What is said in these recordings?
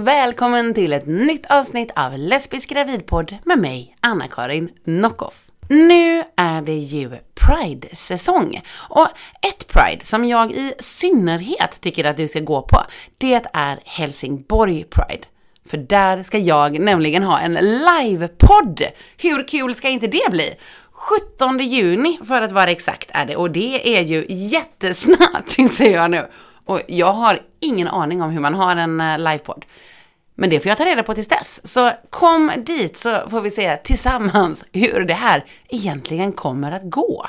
Och välkommen till ett nytt avsnitt av Lesbisk gravidpodd med mig, Anna-Karin Nockoff. Nu är det ju Pride-säsong och ett Pride som jag i synnerhet tycker att du ska gå på, det är Helsingborg Pride. För där ska jag nämligen ha en livepodd. Hur kul ska inte det bli? 17 juni för att vara exakt är det och det är ju jättesnart inser jag nu. Och jag har ingen aning om hur man har en eh, livepodd. Men det får jag ta reda på tills dess. Så kom dit så får vi se tillsammans hur det här egentligen kommer att gå.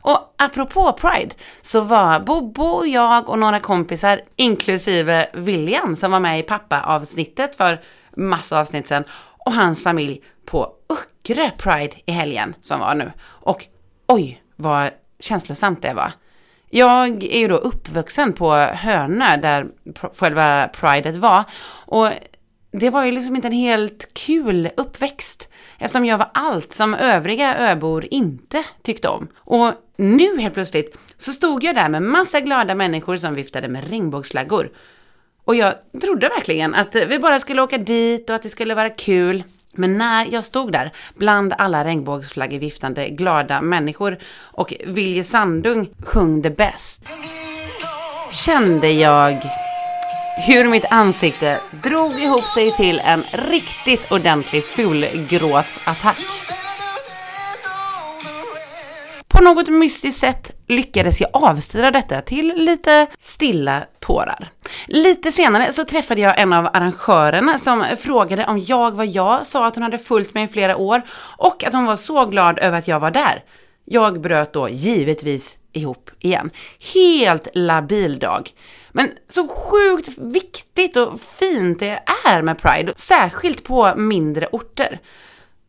Och apropå Pride så var Bobo, jag och några kompisar, inklusive William som var med i pappa-avsnittet för massa avsnitt sedan, och hans familj på Öckre Pride i helgen som var nu. Och oj, vad känslosamt det var. Jag är ju då uppvuxen på Hönö där själva pridet var. Och det var ju liksom inte en helt kul uppväxt. Eftersom jag var allt som övriga öbor inte tyckte om. Och nu helt plötsligt så stod jag där med massa glada människor som viftade med regnbågsflaggor. Och jag trodde verkligen att vi bara skulle åka dit och att det skulle vara kul. Men när jag stod där bland alla regnbågsflaggor viftande glada människor och Vilje Sandung sjöng det bäst kände jag hur mitt ansikte drog ihop sig till en riktigt ordentlig fulgråtsattack. På något mystiskt sätt lyckades jag avstyra detta till lite stilla tårar. Lite senare så träffade jag en av arrangörerna som frågade om jag var jag, sa att hon hade följt mig i flera år och att hon var så glad över att jag var där. Jag bröt då givetvis ihop igen. Helt labil dag. Men så sjukt viktigt och fint det är med Pride, särskilt på mindre orter.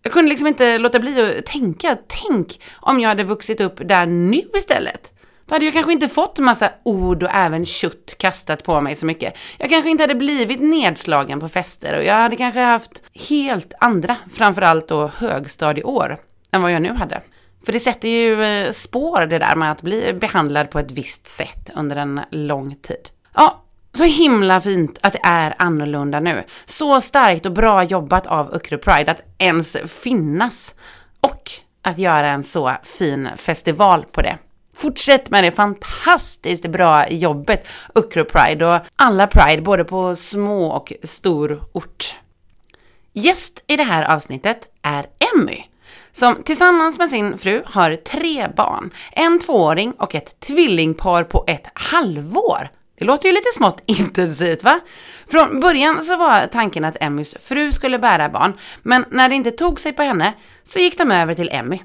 Jag kunde liksom inte låta bli att tänka, tänk om jag hade vuxit upp där nu istället. Då hade jag kanske inte fått massa ord och även kött kastat på mig så mycket. Jag kanske inte hade blivit nedslagen på fester och jag hade kanske haft helt andra, framförallt då högstadieår, än vad jag nu hade. För det sätter ju eh, spår det där med att bli behandlad på ett visst sätt under en lång tid. Ja, så himla fint att det är annorlunda nu. Så starkt och bra jobbat av Öckerö Pride att ens finnas. Och att göra en så fin festival på det. Fortsätt med det fantastiskt bra jobbet Öckerö Pride och alla Pride både på små och stor ort. Gäst i det här avsnittet är Emmy som tillsammans med sin fru har tre barn, en tvååring och ett tvillingpar på ett halvår. Det låter ju lite smått intensivt va? Från början så var tanken att Emmys fru skulle bära barn, men när det inte tog sig på henne så gick de över till Emmy.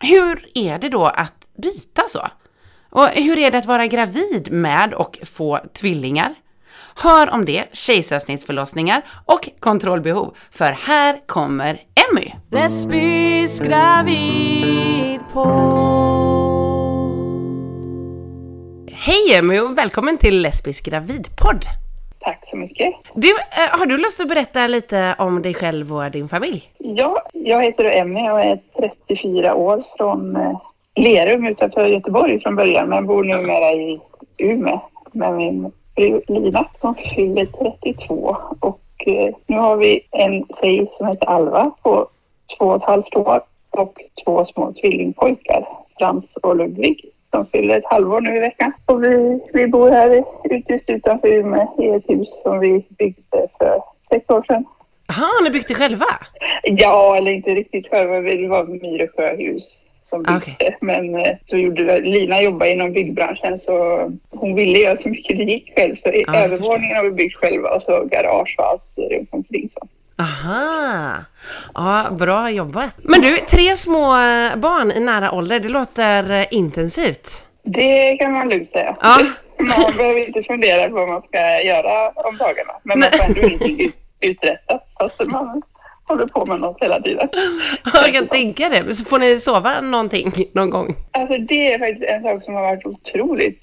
Hur är det då att byta så? Och hur är det att vara gravid med och få tvillingar? Hör om det, kejsarsnittsförlossningar och kontrollbehov. För här kommer Emmy. Lesbisk gravid på Hej Emmy och välkommen till Lesbisk gravidpodd. Tack så mycket. Du, eh, har du lust att berätta lite om dig själv och din familj? Ja, jag heter Emmy och är 34 år från eh, Lerum utanför Göteborg från början men bor numera i Umeå med min fru Lina som fyller 32 och eh, nu har vi en tjej som heter Alva på två och ett halvt år och två små tvillingpojkar, Frans och Ludvig som fyller ett halvår nu i veckan. Och vi, vi bor här just utanför Umeå i ett hus som vi byggde för sex år sedan. Jaha, ni byggt det själva? Ja, eller inte riktigt själva. Det var Myresjöhus som byggde. Okej. Men eh, så gjorde Lina jobba inom byggbranschen så hon ville göra så mycket det gick själv. Så Ja, övervåningen har vi byggt själva och så garage och allt runt omkring. Så. Aha, ja, bra jobbat. Men du, tre små eh, barn i nära ålder, det låter eh, intensivt. Det kan man lugnt säga. Ja. Man behöver inte fundera på vad man ska göra om dagarna. Men man får ändå ingenting ut- uträttat fast man håller på med något hela tiden. Jag kan tänka det. Så får ni sova någonting någon gång? Alltså det är faktiskt en sak som har varit otroligt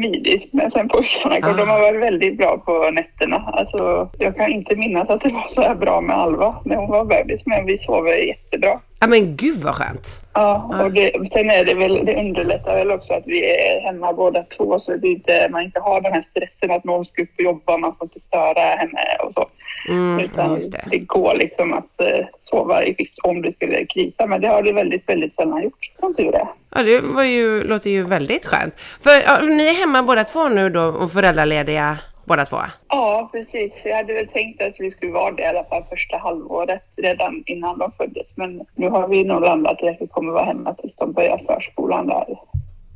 smidigt. Men sen pojkarna, Ah. de har varit väldigt bra på nätterna. Alltså, jag kan inte minnas att det var så här bra med Alva när hon var bebis, men vi sover jättebra. Ja men gud vad skönt. Ja, och det, sen är det väl, det underlättar väl också att vi är hemma båda två så inte, man inte har den här stressen att någon ska upp och jobba, man får inte störa henne och så. Mm, Utan det. det går liksom att eh, sova i skift om det skulle krisa. Men det har det väldigt, väldigt sällan gjort, som tur är. Ja, det var ju, låter ju väldigt skönt. För ja, ni är hemma båda två nu då och föräldralediga båda två? Ja, precis. Jag hade väl tänkt att vi skulle vara det i alla fall första halvåret redan innan de föddes. Men nu har vi nog landat i att vi kommer vara hemma tills de börjar förskolan där.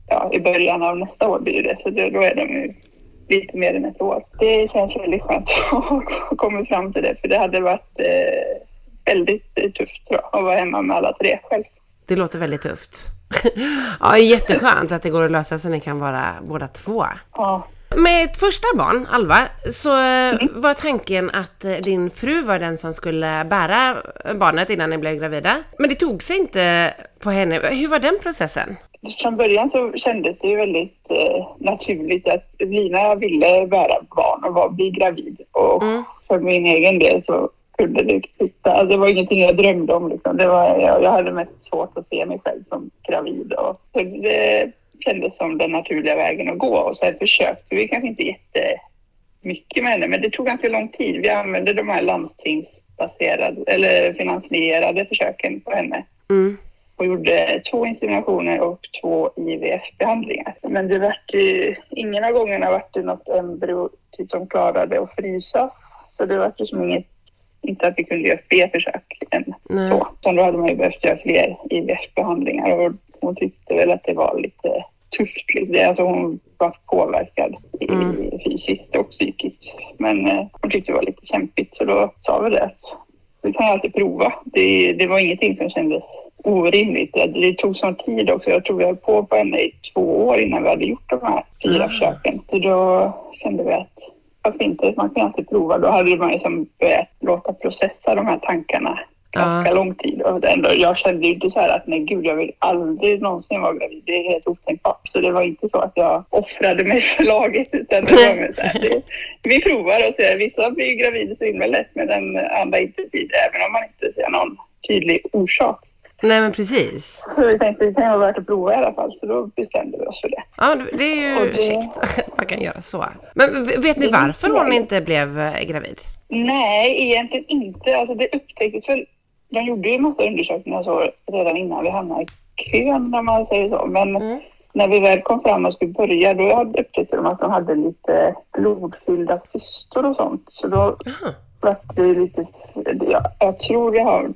Ja, i början av nästa år blir det. Så då är de ju lite mer än ett år. Det känns väldigt skönt att komma fram till det. För det hade varit eh, väldigt tufft tror jag, att vara hemma med alla tre själv. Det låter väldigt tufft. ja, jätteskönt att det går att lösa så ni kan vara båda två. Ja, Med ett första barn, Alva, så eh, var tanken att eh, din fru var den som skulle bära barnet innan ni blev gravida. Men det tog sig inte på henne. Hur var den processen? Från början så kändes det ju väldigt eh, naturligt att Lina ville bära barn och var, bli gravid. Och Mm. för min egen del så kunde det sitta. Alltså, det var ingenting jag drömde om. Liksom. Det var, jag, jag hade mest svårt att se mig själv som gravid. Och, så det kändes som den naturliga vägen att gå. Och sen försökte vi kanske inte jättemycket med henne, men det tog ganska lång tid. Vi använde de här landstingsbaserade eller finansierade försöken på henne gjorde två inseminationer och två IVF-behandlingar. Men det vart ju, ingen av gångerna vart det något embryo som klarade att frysas. Så det vart ju som inget, inte att vi kunde göra fler försök än Nej. så. Utan då hade man ju behövt göra fler IVF-behandlingar och hon tyckte väl att det var lite tufft. Lite. Alltså hon var påverkad Mm. fysiskt och psykiskt. Men eh, hon tyckte det var lite kämpigt så då sa vi det att vi kan alltid prova. Det, det var ingenting som kändes orimligt. Det, tog sån tid också. Jag tror vi höll på på henne i två år innan vi hade gjort de här fyra försöken. Så då kände vi att varför inte? Man kan alltid prova. Då hade man liksom börjat låta processa de här tankarna ganska Ja. lång tid. Och ändå, jag kände ju inte så här att nej gud, jag vill aldrig någonsin vara gravid. Det är helt otänkbart. Så det var inte så att jag offrade mig för laget. Utan det var så här, det, vi provar och ser. Vissa blir gravida så himla lätt men den andra inte det. Även om man inte ser någon tydlig orsak. Nej, men precis. Så vi tänkte det kan vara värt att prova i alla fall. Så då bestämde vi oss för det. Ja, det är ju det- käckt att man kan göra så. Men vet ni varför hon inte blev eh, gravid? Nej, egentligen inte. Alltså det upptäcktes väl. De gjorde ju en massa undersökningar så redan innan vi hamnade i kön om man säger så. Men Mm. när vi väl kom fram och skulle börja då upptäckte de att de hade lite blodfyllda cystor och sånt. Så då Jaha. var det lite, jag, jag tror det har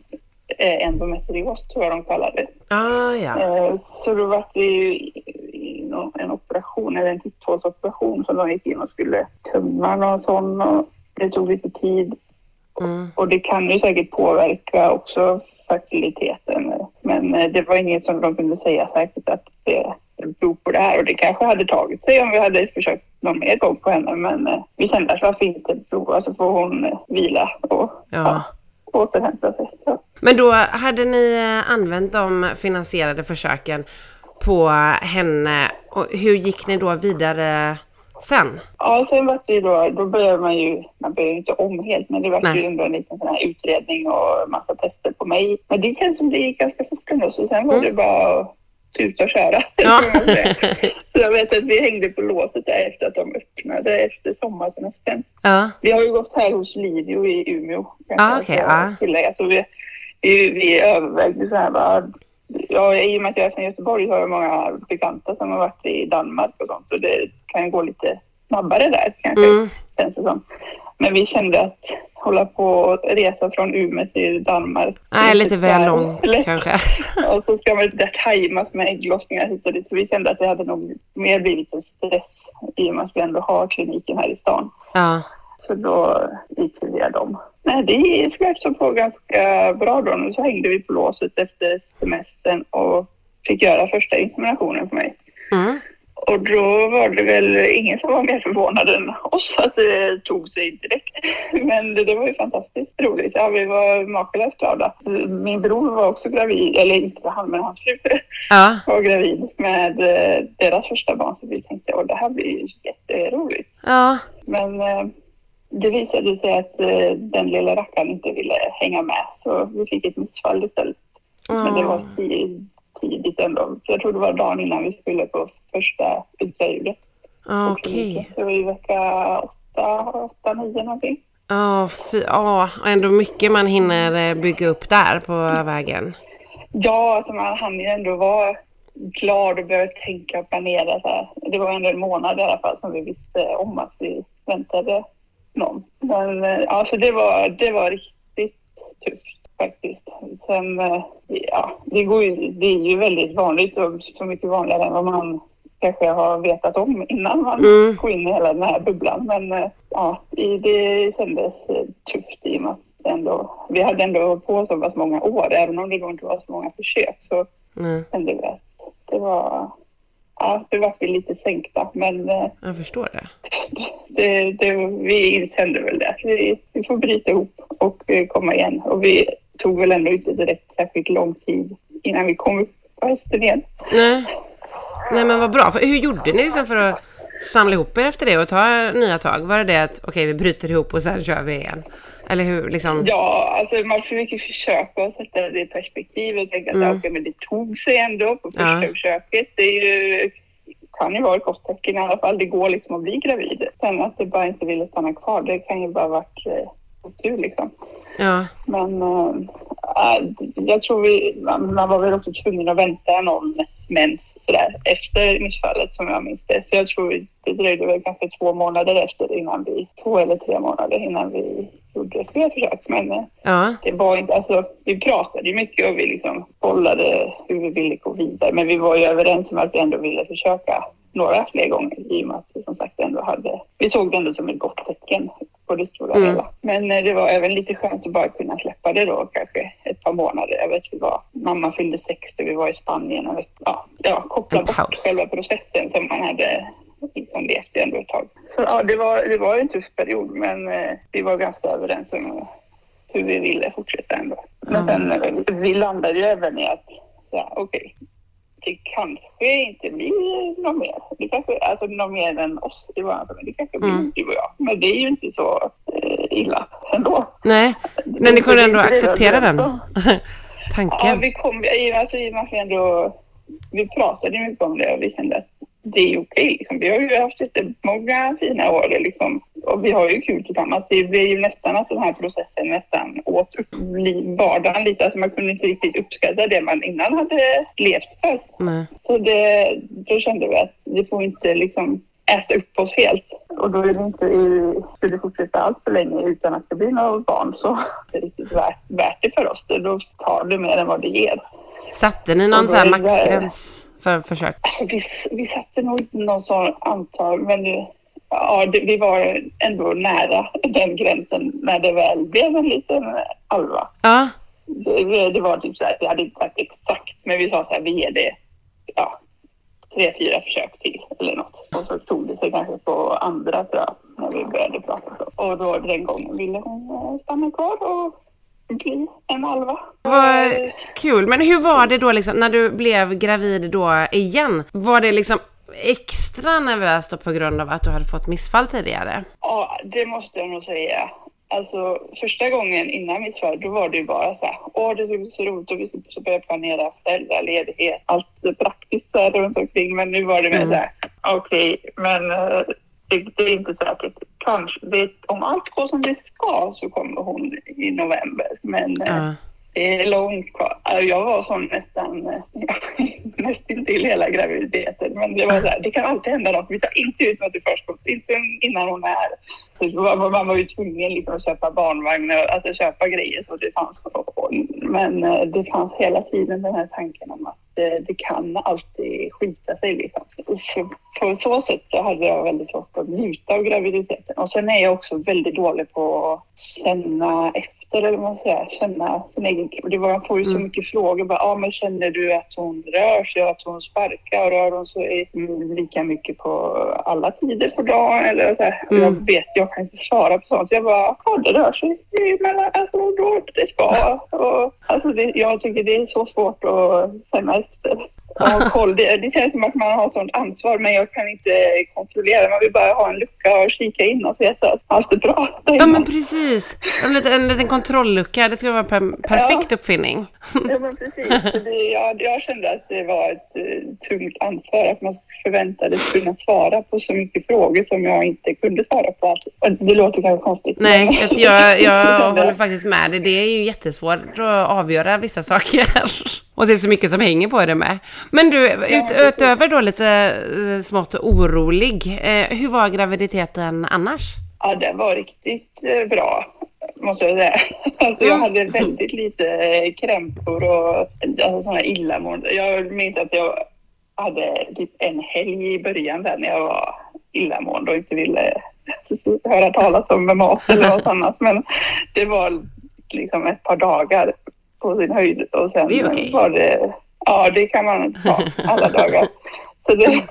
endometrios tror jag de kallar det. Ah, ja. Eh, Så då var det ju en operation, eller en titthålsoperation som de gick in och skulle tömma någon sån och det tog lite tid. Mm. Och det kan ju säkert påverka också fertiliteten. Men eh, det var inget som de kunde säga säkert att det beror på det här. Och det kanske hade tagit sig om vi hade försökt någon mer gång på henne. Men eh, vi kände att varför inte prova så får hon eh, vila och Ja. Återhämta sig. Så. Men då hade ni eh, använt de finansierade försöken på henne och hur gick ni då vidare sen? Ja, sen var det ju då, då börjar man ju, man börjar ju inte om helt, men det var Nej. ju ändå en liten sån här utredning och massa tester på mig. Men det känns som det gick ganska fort ändå, så sen var Mm. det bara att tuta och köra. Ja. så jag vet att vi hängde på låset där efter att de öppnade efter sommarsemestern. Ja. Vi har ju gått här hos Livio i Umeå. kan Ah, säga, ah. tillägga. Så vi, vi, vi övervägde så här bara, ja, i och med att jag är från Göteborg har jag många bekanta som har varit i Danmark och sånt. Så det kan gå lite snabbare där kanske, Mm. känns det som. Men vi kände att hålla på och resa från Umeå till Danmark. Nej, lite väl långt kanske. Och så ska man där tajmas med ägglossningar hit och dit. Så vi kände att det hade nog mer blivit en stress i och med att vi ändå har kliniken här i stan. Ja. Så då gick vi via dem. Nej, det flöt som på ganska bra då. Nu så hängde vi på låset efter semestern och fick göra första inseminationen för mig. Mm. Och då var det väl ingen som var mer förvånad än oss att det tog sig direkt. Men det, det var ju fantastiskt roligt. Ja, vi var makalöst glada. Min bror var också gravid, eller inte han, men hans fru Ja. var gravid med eh, deras första barn. Så vi tänkte att det här blir ju jätteroligt. Ja. Men eh, det visade sig att eh, den lilla rackaren inte ville hänga med. Så vi fick ett missfall istället. Men det var tid- tidigt ändå. Så jag tror det var dagen innan vi skulle på första. Ja, på Okej. Så det var i vecka åtta, åtta, nio någonting. Ja, fy, ja, ändå mycket man hinner eh, bygga upp där på vägen. Ja, alltså man hann ju ändå vara glad och börja tänka och planera. Så här. Det var ändå en månad i alla fall som vi visste om att vi väntade någon. Men eh, ja, så det var, det var riktigt tufft faktiskt. Sen, eh, ja, det, går ju, det är ju väldigt vanligt och så mycket vanligare än vad man kanske har vetat om innan man Mm. går in i hela den här bubblan. Men eh, ja, det- kändes eh, tufft i och med att ändå, vi hade ändå på så pass många år, även om det då inte var så många försök så Nej, kände vi att det var, ja, det var vi lite sänkta. Men eh, jag förstår det. det, det, vi kände väl det, att vi, vi får bryta ihop och komma igen. Och vi tog väl ändå inte direkt särskilt lång tid innan vi kom upp på hästen igen. Nej. Nej men vad bra. För hur gjorde ni liksom för att samla ihop er efter det och ta nya tag? Var det det att okej vi bryter ihop och sen kör vi igen? Eller hur liksom? Ja, alltså man försöker försöka att sätta det i perspektiv och tänka att Mm. okej, men det tog sig ändå på första Ja. försöket. Det är ju, kan ju vara ett gott tecken i alla fall. Det går liksom att bli gravid. Sen att det bara inte ville stanna kvar, det kan ju bara varit eh, otur liksom. Ja. Men äh, jag tror vi, man, man var väl också tvungen att vänta någon mens sådär efter missfallet som jag minns det. Så jag tror det dröjde väl kanske två månader efter innan vi, två eller tre månader innan vi gjorde fler försök. Men eh, Ja. det var inte, alltså vi pratade ju mycket och vi liksom bollade hur vi ville gå vidare. Men vi var ju överens om att vi ändå ville försöka några fler gånger i och med att vi som sagt ändå hade, vi såg det ändå som ett gott tecken på det stora Mm. hela. Men eh, det var även lite skönt att bara kunna släppa det då kanske ett par månader. Jag vet vi var, mamma fyllde 60, vi var i Spanien och ja, ja koppla bort själva processen som man hade liksom levt i ändå ett tag. Så ja, det var, det var en tuff period men eh, vi var ganska överens om hur vi ville fortsätta ändå. Men sen eh, vi landade ju även i att ja, okej, det kanske inte blir något mer. Det kanske, alltså något mer än oss i vår familj. Det kanske blir Mm. du och jag. Men det är ju inte så eh, illa ändå. Nej. Men ni kunde ändå acceptera den om. Ja, tanken? vi kom, alltså, i och med att vi ändå, vi pratade mycket om det och vi kände att det är okej. Liksom. Vi har ju haft jättemånga fina år liksom, och vi har ju kul tillsammans. Det blir ju nästan att den här processen nästan åt upp vardagen lite. Alltså man kunde inte riktigt uppskatta det man innan hade levt för. Nej. Så det, då kände vi att vi får inte liksom äta upp oss helt. Och då är det inte, skulle fortsätta allt för länge utan att det blir några barn så är det riktigt värt, värt det för oss. Då tar det mer än vad det ger. Satte ni någon så här är maxgräns för försök? Vi, vi satte nog inte någon sån antal, men det, ja, det, vi var ändå nära den gränsen när det väl blev en liten alva. Ja. Det, det- var typ så här, vi hade inte sagt exakt, men vi sa så här, vi ger det ja, tre, fyra försök till eller något. Och så tog det sig kanske på andra tror jag, när vi började prata. Och då den gången ville hon eh, stanna kvar och bli en alva. Vad kul. Men hur var det då liksom när du blev gravid då igen? Var det liksom extra nervöst då på grund av att du hade fått missfall tidigare? Ja, det måste jag nog säga. Alltså första gången innan mitt född, då var det ju bara så här, åh det ska bli så roligt och vi så börja planera föräldraledighet, allt det praktiska runt omkring. Men nu var det mer Mm. så här, okej, men eh, det, det är inte säkert. Kanske, det, om allt går som det ska så kommer hon i november. Men Ja. det är långt kvar. Alltså, Jag var sån nästan, eh, nästan till hela graviditeten. Men det var så här, det kan alltid hända något. Vi tar inte ut något i förskott, inte innan hon är typ, man var ju tvungen liksom att köpa barnvagnar, alltså köpa grejer så det fanns. Men eh, det fanns hela tiden den här tanken om att eh, det kan alltid skita sig liksom. Så på så sätt så hade jag väldigt svårt att njuta av graviditeten. Och sen är jag också väldigt dålig på att känna efter efter, eller man säger, känna sin egen kropp. Det var, man får ju så Mm. mycket frågor. Bara, ah, men känner du att hon rör sig, att hon sparkar? Rör hon sig lika mycket på alla tider på dagen? Eller så här. Mm. Jag vet, jag kan inte svara på sånt. Jag bara, ja det rör sig. Men alltså, då det ska. Och, alltså, det, jag tycker det är så svårt att känna efter. Ha koll. Det, det känns som att man har sånt ansvar men jag kan inte kontrollera. Man vill bara ha en lucka och kika in och se så att allt är bra. Ja men precis. En liten, en liten kontrolllucka, det skulle vara en per, perfekt uppfinning. Ja, men precis. Det, jag, jag kände att det var ett eh, tungt ansvar att man förväntades kunna svara på så mycket frågor som jag inte kunde svara på. Det låter kanske konstigt. Nej, jag, jag håller faktiskt med dig. Det är ju jättesvårt att avgöra vissa saker. Och det är så mycket som hänger på det med. Men du, ut, utöver då lite eh, smått orolig, eh, hur var graviditeten annars? Ja, det var riktigt eh, bra, måste jag säga. Alltså, jag hade väldigt lite krämpor och alltså, sådana illamående. Jag minns att jag hade typ en helg i början där när jag var illamående och inte ville höra talas om mat eller något annat. Men det var liksom ett par dagar på sin höjd och sen Det okej. var det, ja det kan man ta alla dagar. Så det,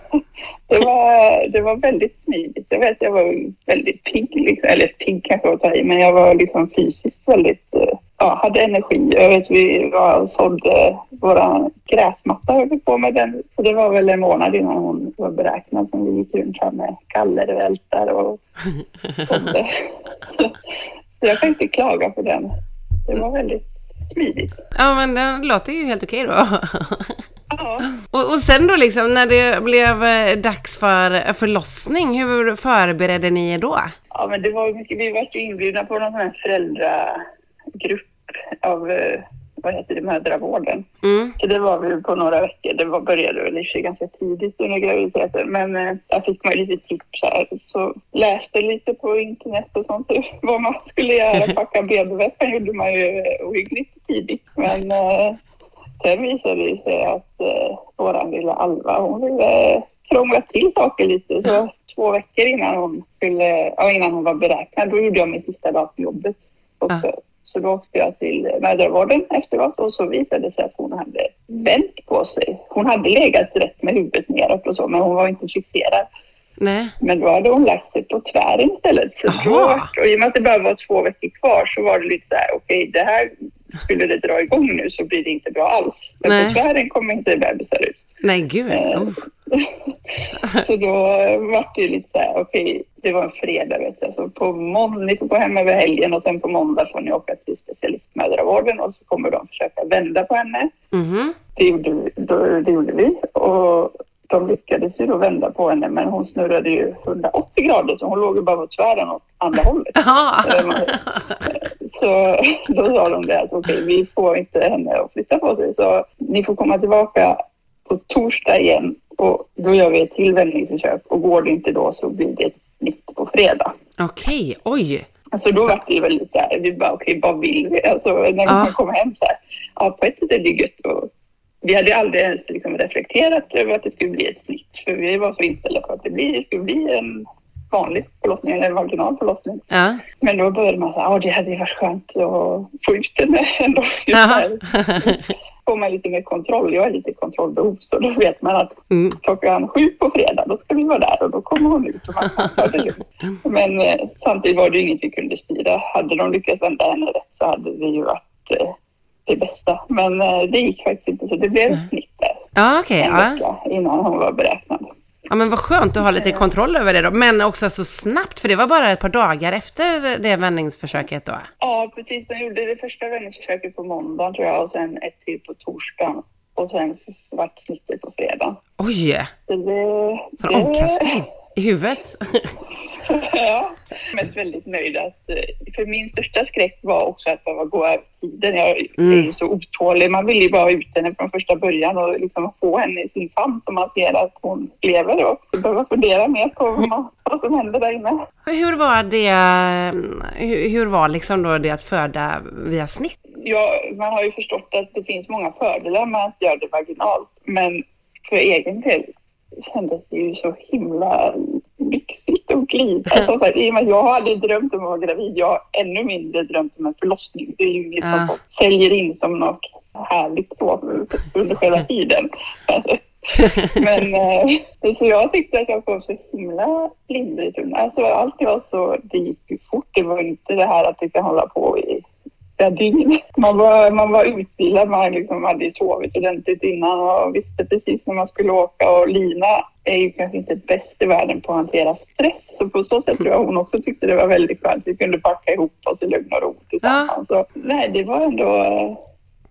det, var, det var väldigt smidigt. Jag vet jag var väldigt pigg, liksom. eller pigg kanske att ta i, men jag var liksom fysiskt väldigt, eh, ja, hade energi. Jag vet vi var och sådde våra gräsmatta höll vi på med den. Så det var väl en månad innan hon var beräknad som vi gick runt här med gallervältar och sådde. Så jag kan inte klaga på den. Det var väldigt smidigt. Ja, men den låter ju helt okej då. Ja. Och, och sen då liksom, när det blev eh, dags för förlossning, hur förberedde ni er då? Ja, men det var mycket. Vi var ju inbjudna på någon sån här föräldragrupp av, eh, vad heter det, mödravården. Mm. Så det var vi på några veckor. Det var, började väl i sig ganska tidigt under graviditeten. Men eh, där fick man lite tips här. Så läste lite på internet och sånt. Vad man skulle göra. Packa BB-väskan gjorde man ju eh, ohyggligt tidigt. Men eh, sen visade det sig att eh, våran lilla Alva, hon ville krångla till saker lite. Så två veckor innan hon, skulle, ja, innan hon var beräknad, då gjorde jag min sista dag på jobbet. Och, så, så då åkte jag till mödravården efteråt och så visade det sig att hon hade vänt på sig. Hon hade legat rätt med huvudet neråt och så, men hon var inte fixerad. Nej. Men då hade hon lagt sig på tvären istället. Så då, och I och med att det bara var två veckor kvar så var det lite så här, okej det här skulle det dra igång nu så blir det inte bra alls. Men Nej. på tvären kommer inte bebisar ut. Nej, gud. Eh, Oh. Så då var det ju lite så här, okej, det var en fredag vet jag. Så på måndag, ni får gå hem över helgen och sen på måndag får ni åka till specialistmödravården och så kommer de försöka vända på henne. Mhm. Det gjorde, vi- då, det gjorde vi och de lyckades ju då vända på henne men hon snurrade ju 180 grader så hon låg ju bara på tvären åt andra hållet. Jaha. Så då sa de det att okej, vi får inte henne att flytta på sig så ni får komma tillbaka på torsdag igen och då gör vi ett till vändningsförsök och går det inte då så blir det ett snitt på fredag. Okej, oj. Alltså då var det ju väldigt så här, vi bara okej, vad vill vi? Alltså när vi Ja. kom hem så här, ja på ett sätt är det gött och vi hade aldrig ens liksom reflekterat över att det skulle bli ett snitt för vi var så inställda på att det, blir, det skulle bli en vanlig förlossning eller en vaginal förlossning. Ja. Men då började man säga, ja det hade ju varit skönt att få ut den ändå. Just. Får man lite mer kontroll, jag är lite kontrollbehov så då vet man att Mm. klockan sju på fredag då ska vi vara där och då kommer hon ut och man kan ta det lugnt. Men eh, samtidigt var det inget vi kunde styra. Hade de lyckats vända henne rätt så hade det ju varit eh, det bästa. Men eh, det gick faktiskt inte så det blev ett snitt där Ja, okej. en vecka innan hon var beräknad. Ja, men vad skönt att ha lite kontroll över det då. Men också så snabbt, för det var bara ett par dagar efter det vändningsförsöket då. Ja, precis. De gjorde det första vändningsförsöket på måndagen tror jag och sen ett till på torsdagen. Och sen vart snittet på fredag. Oj, Så det... sån det- omkastning i huvudet. ja, jag är väldigt nöjd att... eh, För min största skräck var också att behöva gå över tiden. Jag är ju så otålig. Man vill ju bara ha ut henne från första början och liksom få henne i sin famn så man ser att hon lever och så behöver fundera mer på vad, man, vad som händer där inne. Hur var det, hur, hur var liksom då det att föda via snitt? Ja, man har ju förstått att det finns många fördelar med att göra det vaginalt. Men för egen del kändes det ju så himla lyxigt och glid. Alltså, här, i och med att jag har aldrig drömt om att vara gravid. Jag har ännu mindre drömt om en förlossning. Det är ju inget Ja. som säljer in som något härligt så under själva tiden. Alltså, Men eh, så jag tyckte att jag kom så himla lindrigt undan. Alltså allt var så, det gick ju fort. Det var inte det här att det kan hålla på i flera dygn. Man var, man var utvilad, man liksom hade sovit ordentligt innan och visste precis när man skulle åka. Och Lina är ju kanske inte bäst i världen på att hantera stress. Så på så sätt tror jag hon också tyckte det var väldigt skönt. Vi kunde packa ihop oss i lugn och ro tillsammans. Så, nej, det var ändå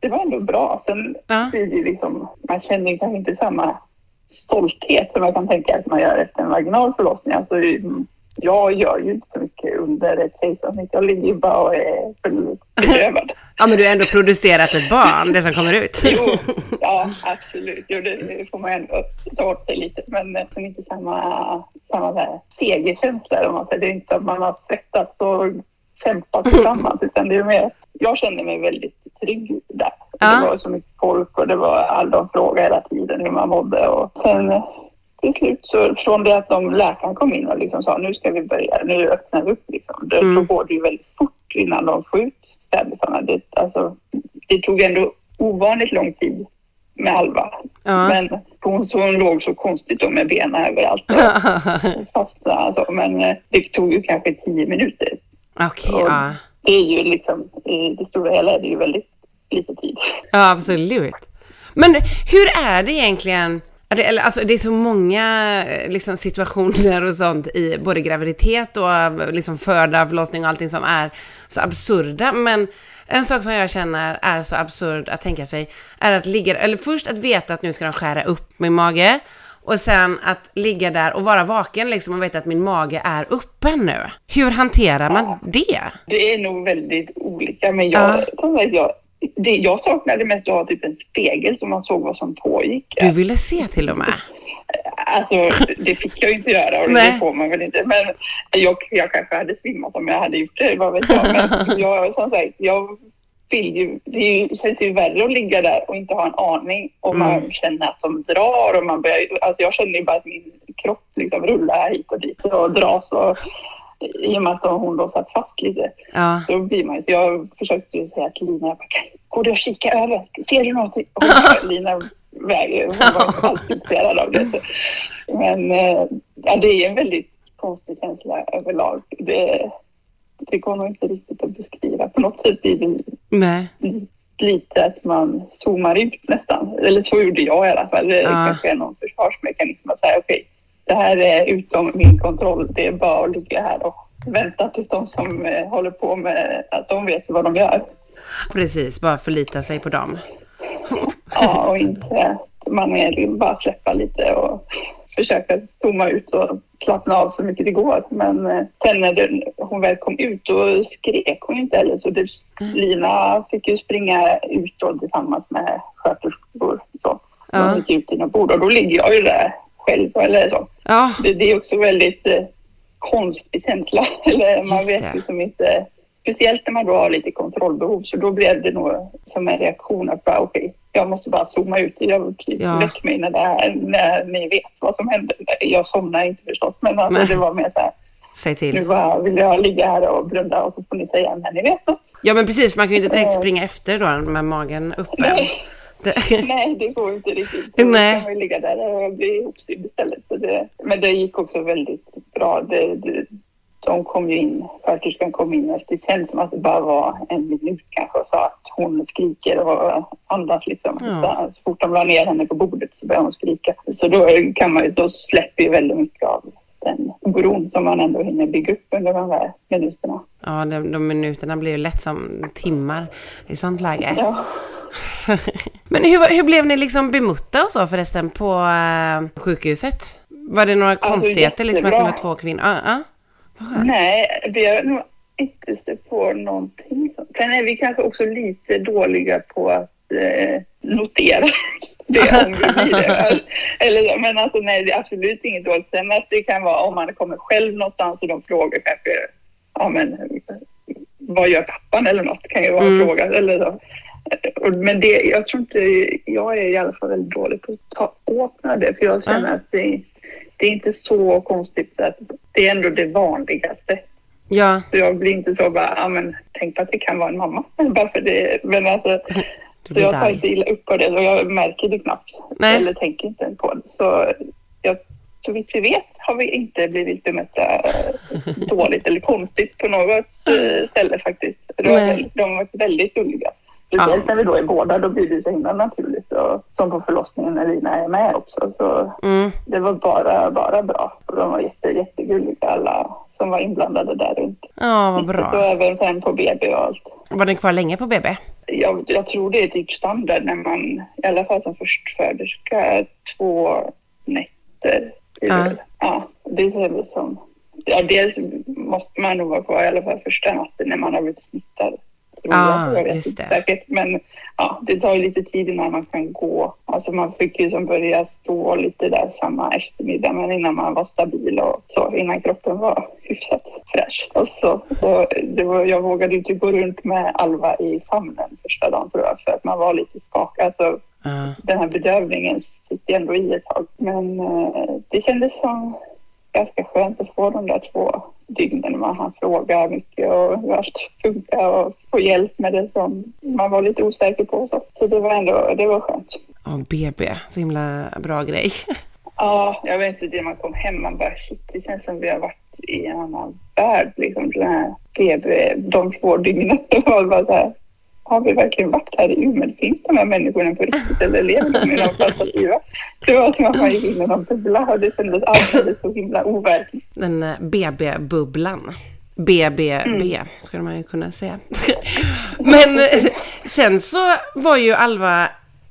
det var ändå bra. Sen Ja. blir liksom, man känner ju kanske inte samma stolthet som jag kan tänka att man gör efter en vaginal förlossning. Alltså, jag gör ju inte så mycket under ett kejsarsnitt. Jag ligger ju bara och är bedrövad. Ja, men du har ändå producerat ett barn, det som kommer ut. Jo, ja absolut. Jo, det får man ändå ta åt sig lite. Men det är inte samma, samma där segerkänsla. Om man säger. Det är inte att man har svettats och kämpat tillsammans. Utan det är mer, jag kände mig väldigt trygg där. Ja. Det var så mycket folk och det var alla de frågade hela tiden hur man mådde. Och sen till slut så från det att de läkaren kom in och liksom sa nu ska vi börja, nu öppnar vi upp liksom. Det, Mm. Så går det ju väldigt fort innan de får ut bebisarna. Det, alltså, det tog ändå ovanligt lång tid med Alva. Ja. Men hon, så hon låg så konstigt då med benen överallt och fasta. Alltså. Men eh, det tog ju kanske tio minuter. Okej, ja. Det är ju liksom, i det stora hela är det ju väldigt lite tid. Ja, absolut. Men hur är det egentligen? Eller, alltså, det är så många eh, liksom, situationer och sånt i både graviditet och eh, liksom, föda, förlossning och allting som är så absurda. Men en sak som jag känner är så absurd att tänka sig är att ligga, eller först att veta att nu ska de skära upp min mage och sen att ligga där och vara vaken liksom och veta att min mage är öppen nu. Hur hanterar man det? Det är nog väldigt olika. Men jag, som sagt, jag, det, jag saknade mest ha typ en spegel så man såg vad som pågick. Du ville se till och med. Alltså, det fick jag inte göra och Nej. det får man väl inte. Men jag, jag kanske hade svimmat om jag hade gjort det, vad vet jag. Men jag, som sagt, jag vill ju, det känns ju värre att ligga där och inte ha en aning och man Mm. känner att de drar och man börjar, alltså jag känner ju bara att min kropp liksom rullar hit och dit och dras och i och med att hon då satt fast lite Ja. då blir man ju, så jag försökte ju säga till Lina, jag bara, "Kan- går du och kika över? Ser du någonting? Hon, Lina väger, hon var inte intresserad av det. Så. Men eh, ja, det är en väldigt konstig känsla överlag. Det, det går nog inte riktigt att beskriva. På något sätt blir det Nej. lite att man zoomar ut nästan. Eller så gjorde jag i alla fall. Det Ja. kanske är någon försvarsmekanism att säga okej, det här är utom min kontroll. Det är bara att ligga här och vänta tills de som eh, håller på med att de vet vad de gör. Precis, bara förlita sig på dem. Ja, och inte man är bara släppa lite och försöka zooma ut och slappna av så mycket det går. Men eh, sen när hon väl kom ut då skrek hon inte heller så det, Lina fick ju springa ut då tillsammans med sköterskor. Så. Ja. De gick ut till bord och då ligger jag ju där själv eller så. Ja, Det, det är också väldigt eh, konstig känsla. Eller man Just vet det. liksom inte. Speciellt när man då har lite kontrollbehov. Så då blev det nog som en reaktion att bara okej, jag måste bara zooma ut. Jag Ja. väck mig när, det här, när ni vet vad som händer. Jag somnar inte förstås. Men alltså, Nej. det var mer så här. säg Nu till. bara vill jag ligga här och blunda och så får ni säga när ni vet något. Ja, men precis, man kan ju inte direkt springa efter då med magen öppen. Nej. Nej, det går inte riktigt. Då Nej. kan man ligga där och bli ihopsydd istället. Så det, men det gick också väldigt bra. Det, det, de kom ju in, sköterskan kom in efter, det kändes som att det bara var en minut kanske och sa att hon skriker och andas liksom. Ja. Så fort de la ner henne på bordet så började hon skrika. Så då kan man ju, då släpper ju väldigt mycket av den oron som man ändå hinner bygga upp under de här minuterna. ja, de, de minuterna blir ju lätt som timmar i sånt läge. Ja. Men hur, hur blev ni liksom bemötta och så förresten på eh, sjukhuset? Var det några konstigheter liksom att ni var två kvinnor? Vad skönt. Nej, vi har nog inte stött på någonting. Sen är vi kanske också lite dåliga på att eh, notera det om vi blir det. Eller, men alltså nej, det är absolut inget dåligt. Sen att det kan vara om man kommer själv någonstans och de frågar kanske, ja men vad gör pappan eller något kan ju vara en Mm. fråga. Eller så. Men det, jag tror inte, jag är i alla fall väldigt dålig på att ta åt mig det. För jag känner Ja. att det, det är inte så konstigt att det är ändå det vanligaste. Ja, Så jag blir inte så bara, ja men tänk på att det kan vara en mamma. Bara för det, men alltså, så jag tar inte illa upp på det och jag märker det knappt. Nej. Eller tänker inte ens på det. Så jag, så vitt vi vet har vi inte blivit bemötta eh, dåligt eller konstigt på något eh, ställe faktiskt. Väldigt, de har varit väldigt gulliga. Speciellt Ja. när vi då är båda, då blir det så himla naturligt. Och, som på förlossningen när Lina är med också. Så Mm. det var bara, bara bra. Och de var jätte, jättegulliga alla som var inblandade där runt. Ja, vad Och bra. även sen på BB och allt. Var den kvar länge på BB? Jag, jag tror det är typ standard när man, i alla fall som förstföderska, två nätter. är Ja. ja, det ser väl som... Ja, dels måste man nog vara kvar i alla fall första natten när man har blivit smittad. Tror Ja, jag. Jag vet just inte det. Säkert, men ja, det tar ju lite tid innan man kan gå. Alltså man fick ju som börja stå lite där samma eftermiddag, men innan man var stabil och så, innan kroppen var hyfsat fräsch. Och så, så det var, jag vågade ju inte gå runt med Alva i famnen första dagen tror jag, för att man var lite skakad. Så Ja. den här bedövningen sitter ändå i ett tag. Men eh, det kändes som ganska skönt att få de där två dygnen. Man hann fråga mycket och hur allt funkar och få hjälp med det som man var lite osäker på. Så, så det var ändå det var skönt. Och BB, så himla bra grej. Ja, jag vet inte, det man kom hem, man bara shit, det känns som vi har varit i en annan värld. Liksom, den här BB, de två dygnen. Det var bara så här, har vi verkligen varit här i Umeå? Finns de här människorna på riktigt eller lever de i någon fantasia? Det var som att man gick in i någon bubbla och det kändes alldeles så himla overkligt. Den eh, BB-bubblan. BBB Mm. skulle man ju kunna säga. Men eh, sen så var ju Alva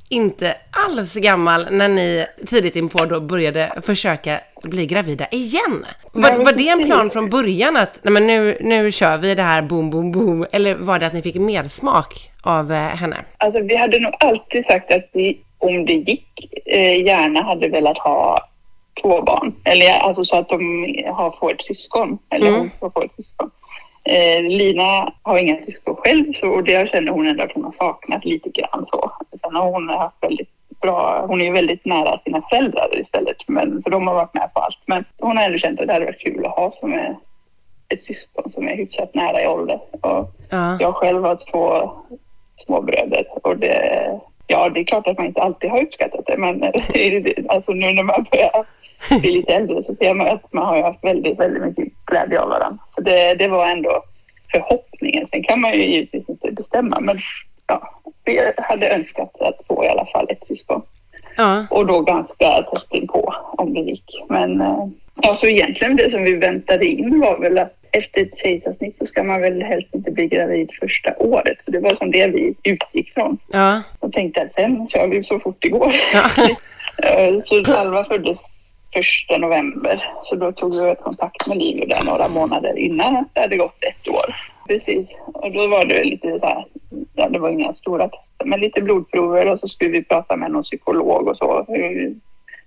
inte alls gammal när ni tidigt inpå då började försöka bli gravida igen. Var, var det en plan från början att nej men nu, nu kör vi det här boom, boom, boom? Eller var det att ni fick mersmak av eh, henne? Alltså vi hade nog alltid sagt att vi, om det gick, eh, gärna hade velat ha två barn. Eller alltså så att de har, får ett syskon. Eller Mm. hon får få ett syskon. Eh, Lina har inga syskon själv så, och det känner hon ändå att hon har saknat lite grann så. Sen har hon haft väldigt bra, hon är väldigt nära sina föräldrar istället. Men, för de har varit med på allt. Men hon har ändå känt att det hade varit kul att ha som är ett syskon som är hyfsat nära i ålder. Och Ja. jag själv har två småbröder och det, ja, det är klart att man inte alltid har uppskattat det, men alltså nu när man börjar bli lite äldre så ser man att man har haft väldigt, väldigt mycket glädje av varandra. Så det, det var ändå förhoppningen. Sen kan man ju givetvis inte bestämma, men ja, vi hade önskat att få i alla fall ett syskon Ja. och då ganska tätt inpå om det gick. Men eh, ja, så egentligen det som vi väntade in var väl att efter ett kejsarsnitt så ska man väl helst inte bli gravid första året. Så det var som det vi utgick från. Ja. Och tänkte att sen kör vi så fort det går. Ja. Eh, så Alva föddes första november. Så då tog vi kontakt med Livio där några månader innan det hade gått ett år. Precis. Och då var det lite så här, ja, det var inga stora tester, men lite blodprover och så skulle vi prata med någon psykolog och så.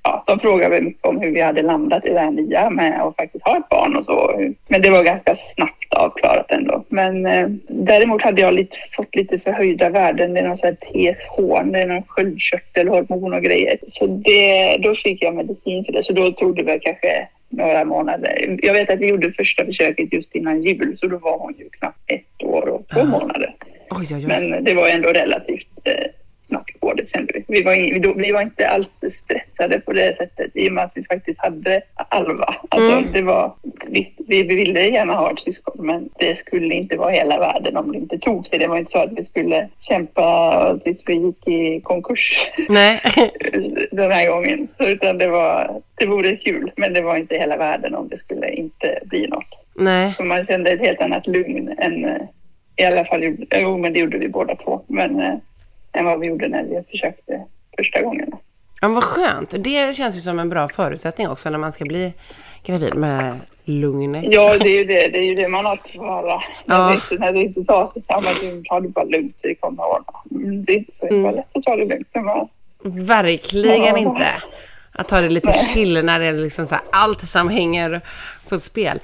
Ja, de frågade väl mycket om hur vi hade landat i det här nya med att faktiskt ha ett barn och så. Men det var ganska snabbt avklarat ändå. Men eh, däremot hade jag lite, fått lite förhöjda värden. Det är någon sån här TSH, det är någon sköldkörtelhormon och grejer. Så det, då fick jag medicin för det. Så då tog det väl kanske några månader. Jag vet att vi gjorde första försöket just innan jul så då var hon ju knappt ett år och två Ah. månader. Oj, oj, oj. Men det var ändå relativt eh, snabbt går det kände vi. Vi var, in, vi var inte alls stressade på det sättet i och med att vi faktiskt hade Alva. Alltså, Mm. det var, visst, vi ville gärna ha ett syskon men det skulle inte vara hela världen om det inte tog sig. Det var inte så att vi skulle kämpa tills vi gick i konkurs Nej. den här gången. Så, utan det var, det vore kul men det var inte hela världen om det skulle inte bli något. Nej. Så man kände ett helt annat lugn än eh, i alla fall, jo men det gjorde vi båda två, men eh, än vad vi gjorde när vi försökte första gången. Ja, vad skönt. Det känns ju som en bra förutsättning också när man ska bli gravid med lugnet. Ja, det är ju det, det, är ju det man alltid får höra. När, Ja. det, när det inte tar sig, men du tar det bara lugnt, det kommer att ordna. Mm, Det är inte så Mm. lätt att ta det lugnt. man- Verkligen Ja. inte. Att ta det lite Nej. chill när det är liksom så här, allt som hänger på spel.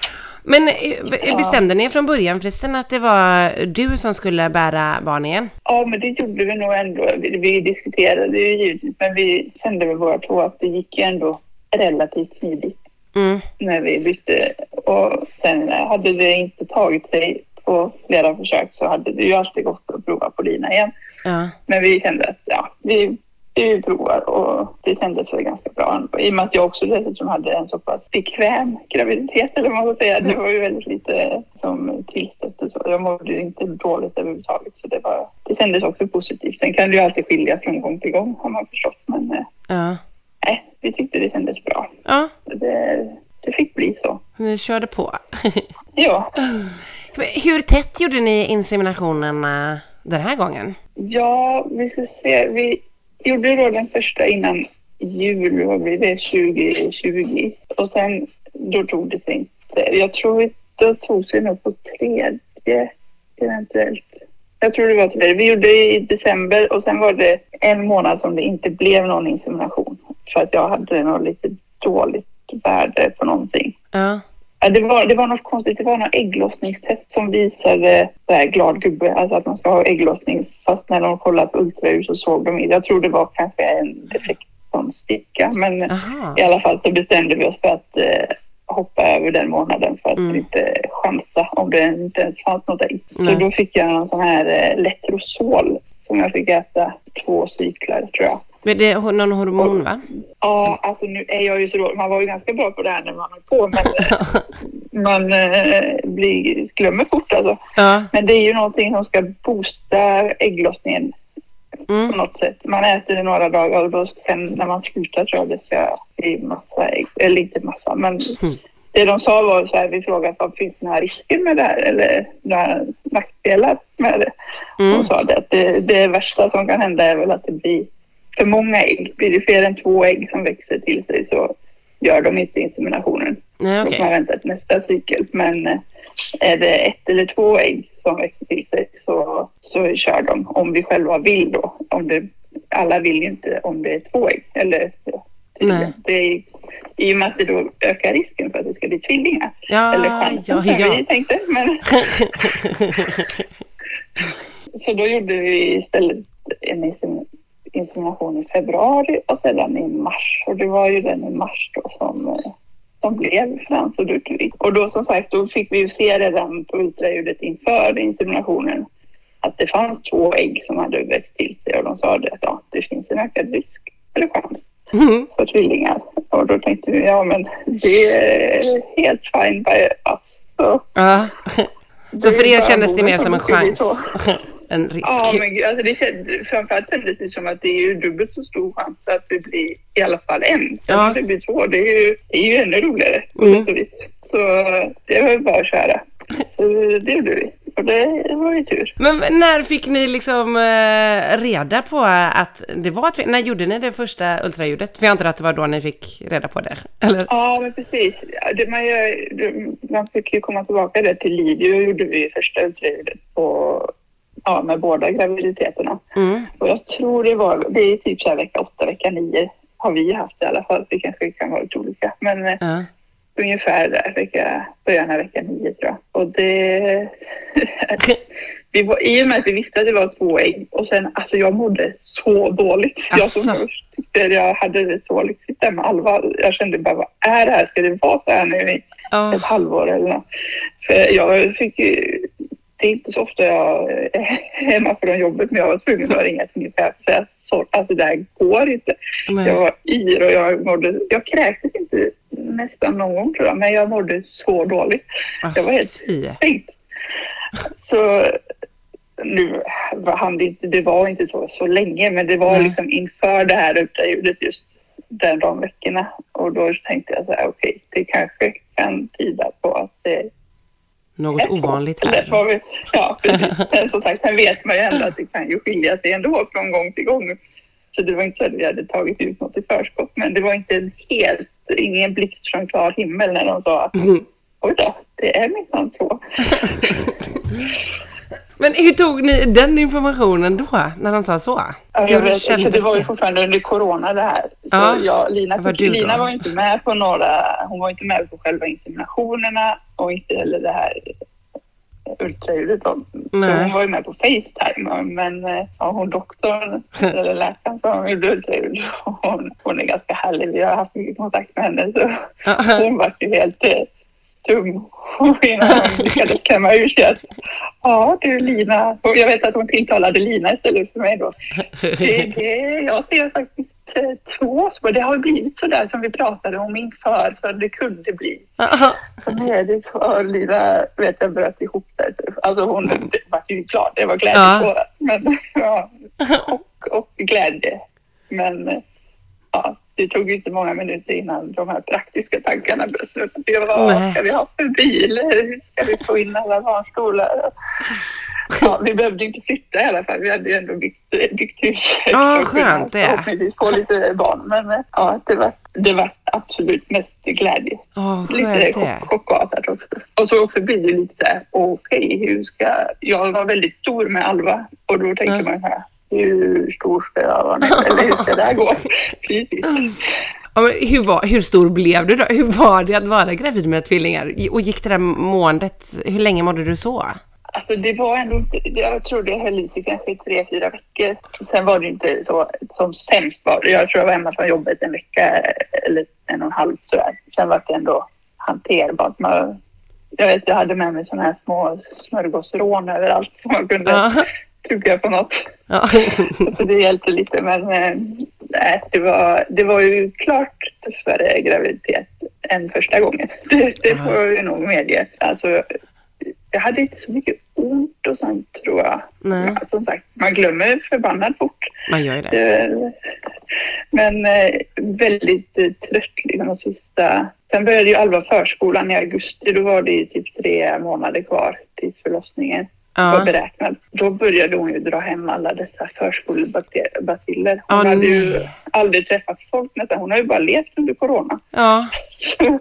Men eh, bestämde ni från början förresten att det var du som skulle bära barn igen? Ja, men det gjorde vi nog ändå. Vi, vi diskuterade ju givetvis, men vi kände väl båda två att det gick ju ändå relativt smidigt. Mm. när vi bytte. Och sen hade det inte tagit sig på flera försök så hade det ju alltid gått att prova på Lina igen. Ja. Men vi kände att ja, vi, vi provar och det kändes väl ganska bra. I och med att jag också dessutom hade en så pass bekväm graviditet eller vad man ska säga. Det var ju väldigt lite som tillstötte så. Jag mådde ju inte dåligt överhuvudtaget så det, var, det kändes också positivt. Sen kan det ju alltid skilja från gång till gång har man förstått. Men eh, Ja. nej, vi tyckte det kändes bra. Ja, Det, det fick bli så. ni körde på. Ja, Hur tätt gjorde ni inseminationerna den här gången? ja vi ska se. Vi gjorde då den första innan jul, vad blir det, 2020. Och sen då tog det sig inte. Jag tror vi- då tog sig nog på tredje eventuellt. Jag tror det var tredje. Vi gjorde i december och sen var det en månad som det inte blev någon insemination. För att jag hade något lite dåligt värde på någonting. Ja. Ja, det, var, det var något konstigt. Det var någon ägglossningstest som visade så här, glad gubbe, alltså att man ska ha ägglossning. Fast när de kollade på ultraljud så såg de inte. Jag tror det var kanske en defekt från sticka. Men Aha. i alla fall så bestämde vi oss för att eh, hoppa över den månaden för att Mm. inte chansa om det inte ens fanns något ägg. Så då fick jag någon sån här eh, Letrozol som jag fick äta två cyklar tror jag. Men det är någon hormon va? Ja, alltså nu är jag ju så dålig. Man var ju ganska bra på det här när man höll på, men man eh, blir, glömmer fort alltså. Ja. Men det är ju någonting som ska boosta ägglossningen på Mm. något sätt. Man äter det några dagar och då sen när man slutar tror jag det ska bli massa ägg. Eller inte massa, men Mm. det de sa var så här, vi frågade om finns det några risker med det här eller några nackdelar med det. Mm. De sa det att det, det värsta som kan hända är väl att det blir för många ägg. Blir det fler än två ägg som växer till sig så gör de inte inseminationen. Nej, Då okej. får man vänta till nästa cykel. Men eh, är det ett eller två ägg som växer till sig så, så kör de om vi själva vill då. Om det, alla vill ju inte om det är två ägg. Eller, Nej. det är, I och med att det då ökar risken för att det ska bli tvillingar. Ja, eller chansen ja, ja. vi tänkte. Men, så då gjorde vi istället en insemination i februari och sedan i mars. Och det var ju den i mars då som, eh, som blev Frans och Duttvik. Och då som sagt, då fick vi ju se redan på ultraljudet inför inseminationen att det fanns två ägg som hade växt till sig och de sa det att ja, det finns en ökad risk eller chans Mm. för tvillingar. Och då tänkte vi, ja men det är helt fine by us. Så Ja. Så för er kändes det mer som en chans än risk? Ja, men gud, alltså det kändes, framförallt kändes det som att det är ju dubbelt så stor chans att det blir i alla fall en. Ja. att det blir två, det är ju, det är ju ännu roligare Mm. Så det var ju bara att köra. Så det gjorde vi. Och det var ju tur. Men när fick ni liksom eh, reda på att det var ett När gjorde ni det första ultraljudet? För jag antar att det var då ni fick reda på det, eller? Ja, men precis. Det, man, man fick ju komma tillbaka där till Livio gjorde vi första ultraljudet på, ja, med båda graviditeterna. Mm. Och jag tror det var, det är typ så här vecka åtta, vecka nio har vi haft i alla fall. Det kanske kan vara lite olika. Men Ja. ungefär där, vecka, början av vecka nio tror jag. Och det... vi var, I och med att vi visste att det var två ägg och sen, alltså jag mådde så dåligt. Jag som Asså. först tyckte jag hade det så lyxigt där med Alva. Jag kände bara, vad är det här? Ska det vara så här nu i ett halvår eller något? För jag fick ju, det är inte så ofta jag är hemma från jobbet men jag var tvungen att ringa till min chef och säga så, alltså det här går inte. Men- Jag var yr och jag mådde, jag kräktes inte nästan någon gång tror jag, men jag mådde så dåligt. Ah, Jag var helt stängt. Så nu det inte, det var inte så, så länge, men det var Nej. liksom inför det här ultraljudet just den de veckorna. Och då tänkte jag så här, okej, det kanske kan tyda på att det Något ovanligt Eller här. får vi- Ja, precis. Men som sagt, sen vet man ju ändå att det kan ju skilja sig ändå från gång till gång. Så det var inte så att vi hade tagit ut något i förskott, men det var inte helt, ingen blixt från klar himmel när de sa att Mm. oj då, det är minsann så. Men hur tog ni den informationen då, när de sa så? Ja, jag vet, för kändes det var ju fortfarande under corona det här. Så Ja, jag, Lina, var. Lina var inte med på några, hon var inte med på själva inseminationerna och inte heller det här ultraljudet. då. Så Nej. hon var ju med på Facetime. Men eh, ja, hon doktorn, eller läkaren som gjorde ultraljud, hon, hon är ganska härlig. Vi har haft mycket kontakt med henne. Så hon var ju helt eh, stum innan hon lyckades klämma ur sig att ja du Lina, och jag vet att hon tilltalade Lina istället för mig då. Det, det, jag ser faktiskt eh, två små, det har blivit så där som vi pratade om inför för det kunde bli. Så nu är det så, Lina vet jag bröt ihop där. Alltså hon var ju klar, det var glädjetårar. Men ja, och, och glädje. Men eh, ja, det tog inte många minuter innan de här praktiska tankarna började snurra. Vad ska vi ha för bil? Hur ska vi få in alla barnstolar? Ja, vi behövde inte flytta i alla fall. Vi hade ju ändå byggt, byggt hus. Ja, kunde skönt det. Förhoppningsvis få lite barn. Men eh, ja, det var, det var absolut mest glädje. Åh, Lite chockartat också. Och så också blir det lite okej, hur ska... Jag var väldigt stor med Alva och då tänker Ja. man så här, hur stor ska jag vara? Eller hur ska det här gå? Precis. Ja, men hur, var, hur stor blev du då? Hur var det att vara gravid med tvillingar? Och gick det där måendet, hur länge mådde du så? Alltså det var ändå inte, jag tror det höll i sig kanske i tre, fyra veckor. Sen var det inte så, som sämst var det. Jag tror jag var hemma från jobbet en vecka eller en och en halv sådär. Sen var det ändå hanterbart. Man, jag vet, jag hade med mig sådana här små smörgåsrån överallt som man kunde Ja. Tugga på något. Ja. Så det hjälpte lite men eh, nej, det, var, det var ju klart tuffare graviditet än första gången. Det, det får jag ju nog medge. Alltså, jag hade inte så mycket ont och sånt tror jag. Nej. Som sagt, man glömmer förbannat fort. Man gör ju det. Det- Men eh, väldigt eh, trött liksom de sista... Sen började ju Alva förskolan i augusti. Då var det ju typ tre månader kvar till förlossningen var beräknad. Då började hon ju dra hem alla dessa förskolebaciller. Hon Åh, hade ju aldrig träffat folk nästan. Hon har ju bara levt under corona. Ja.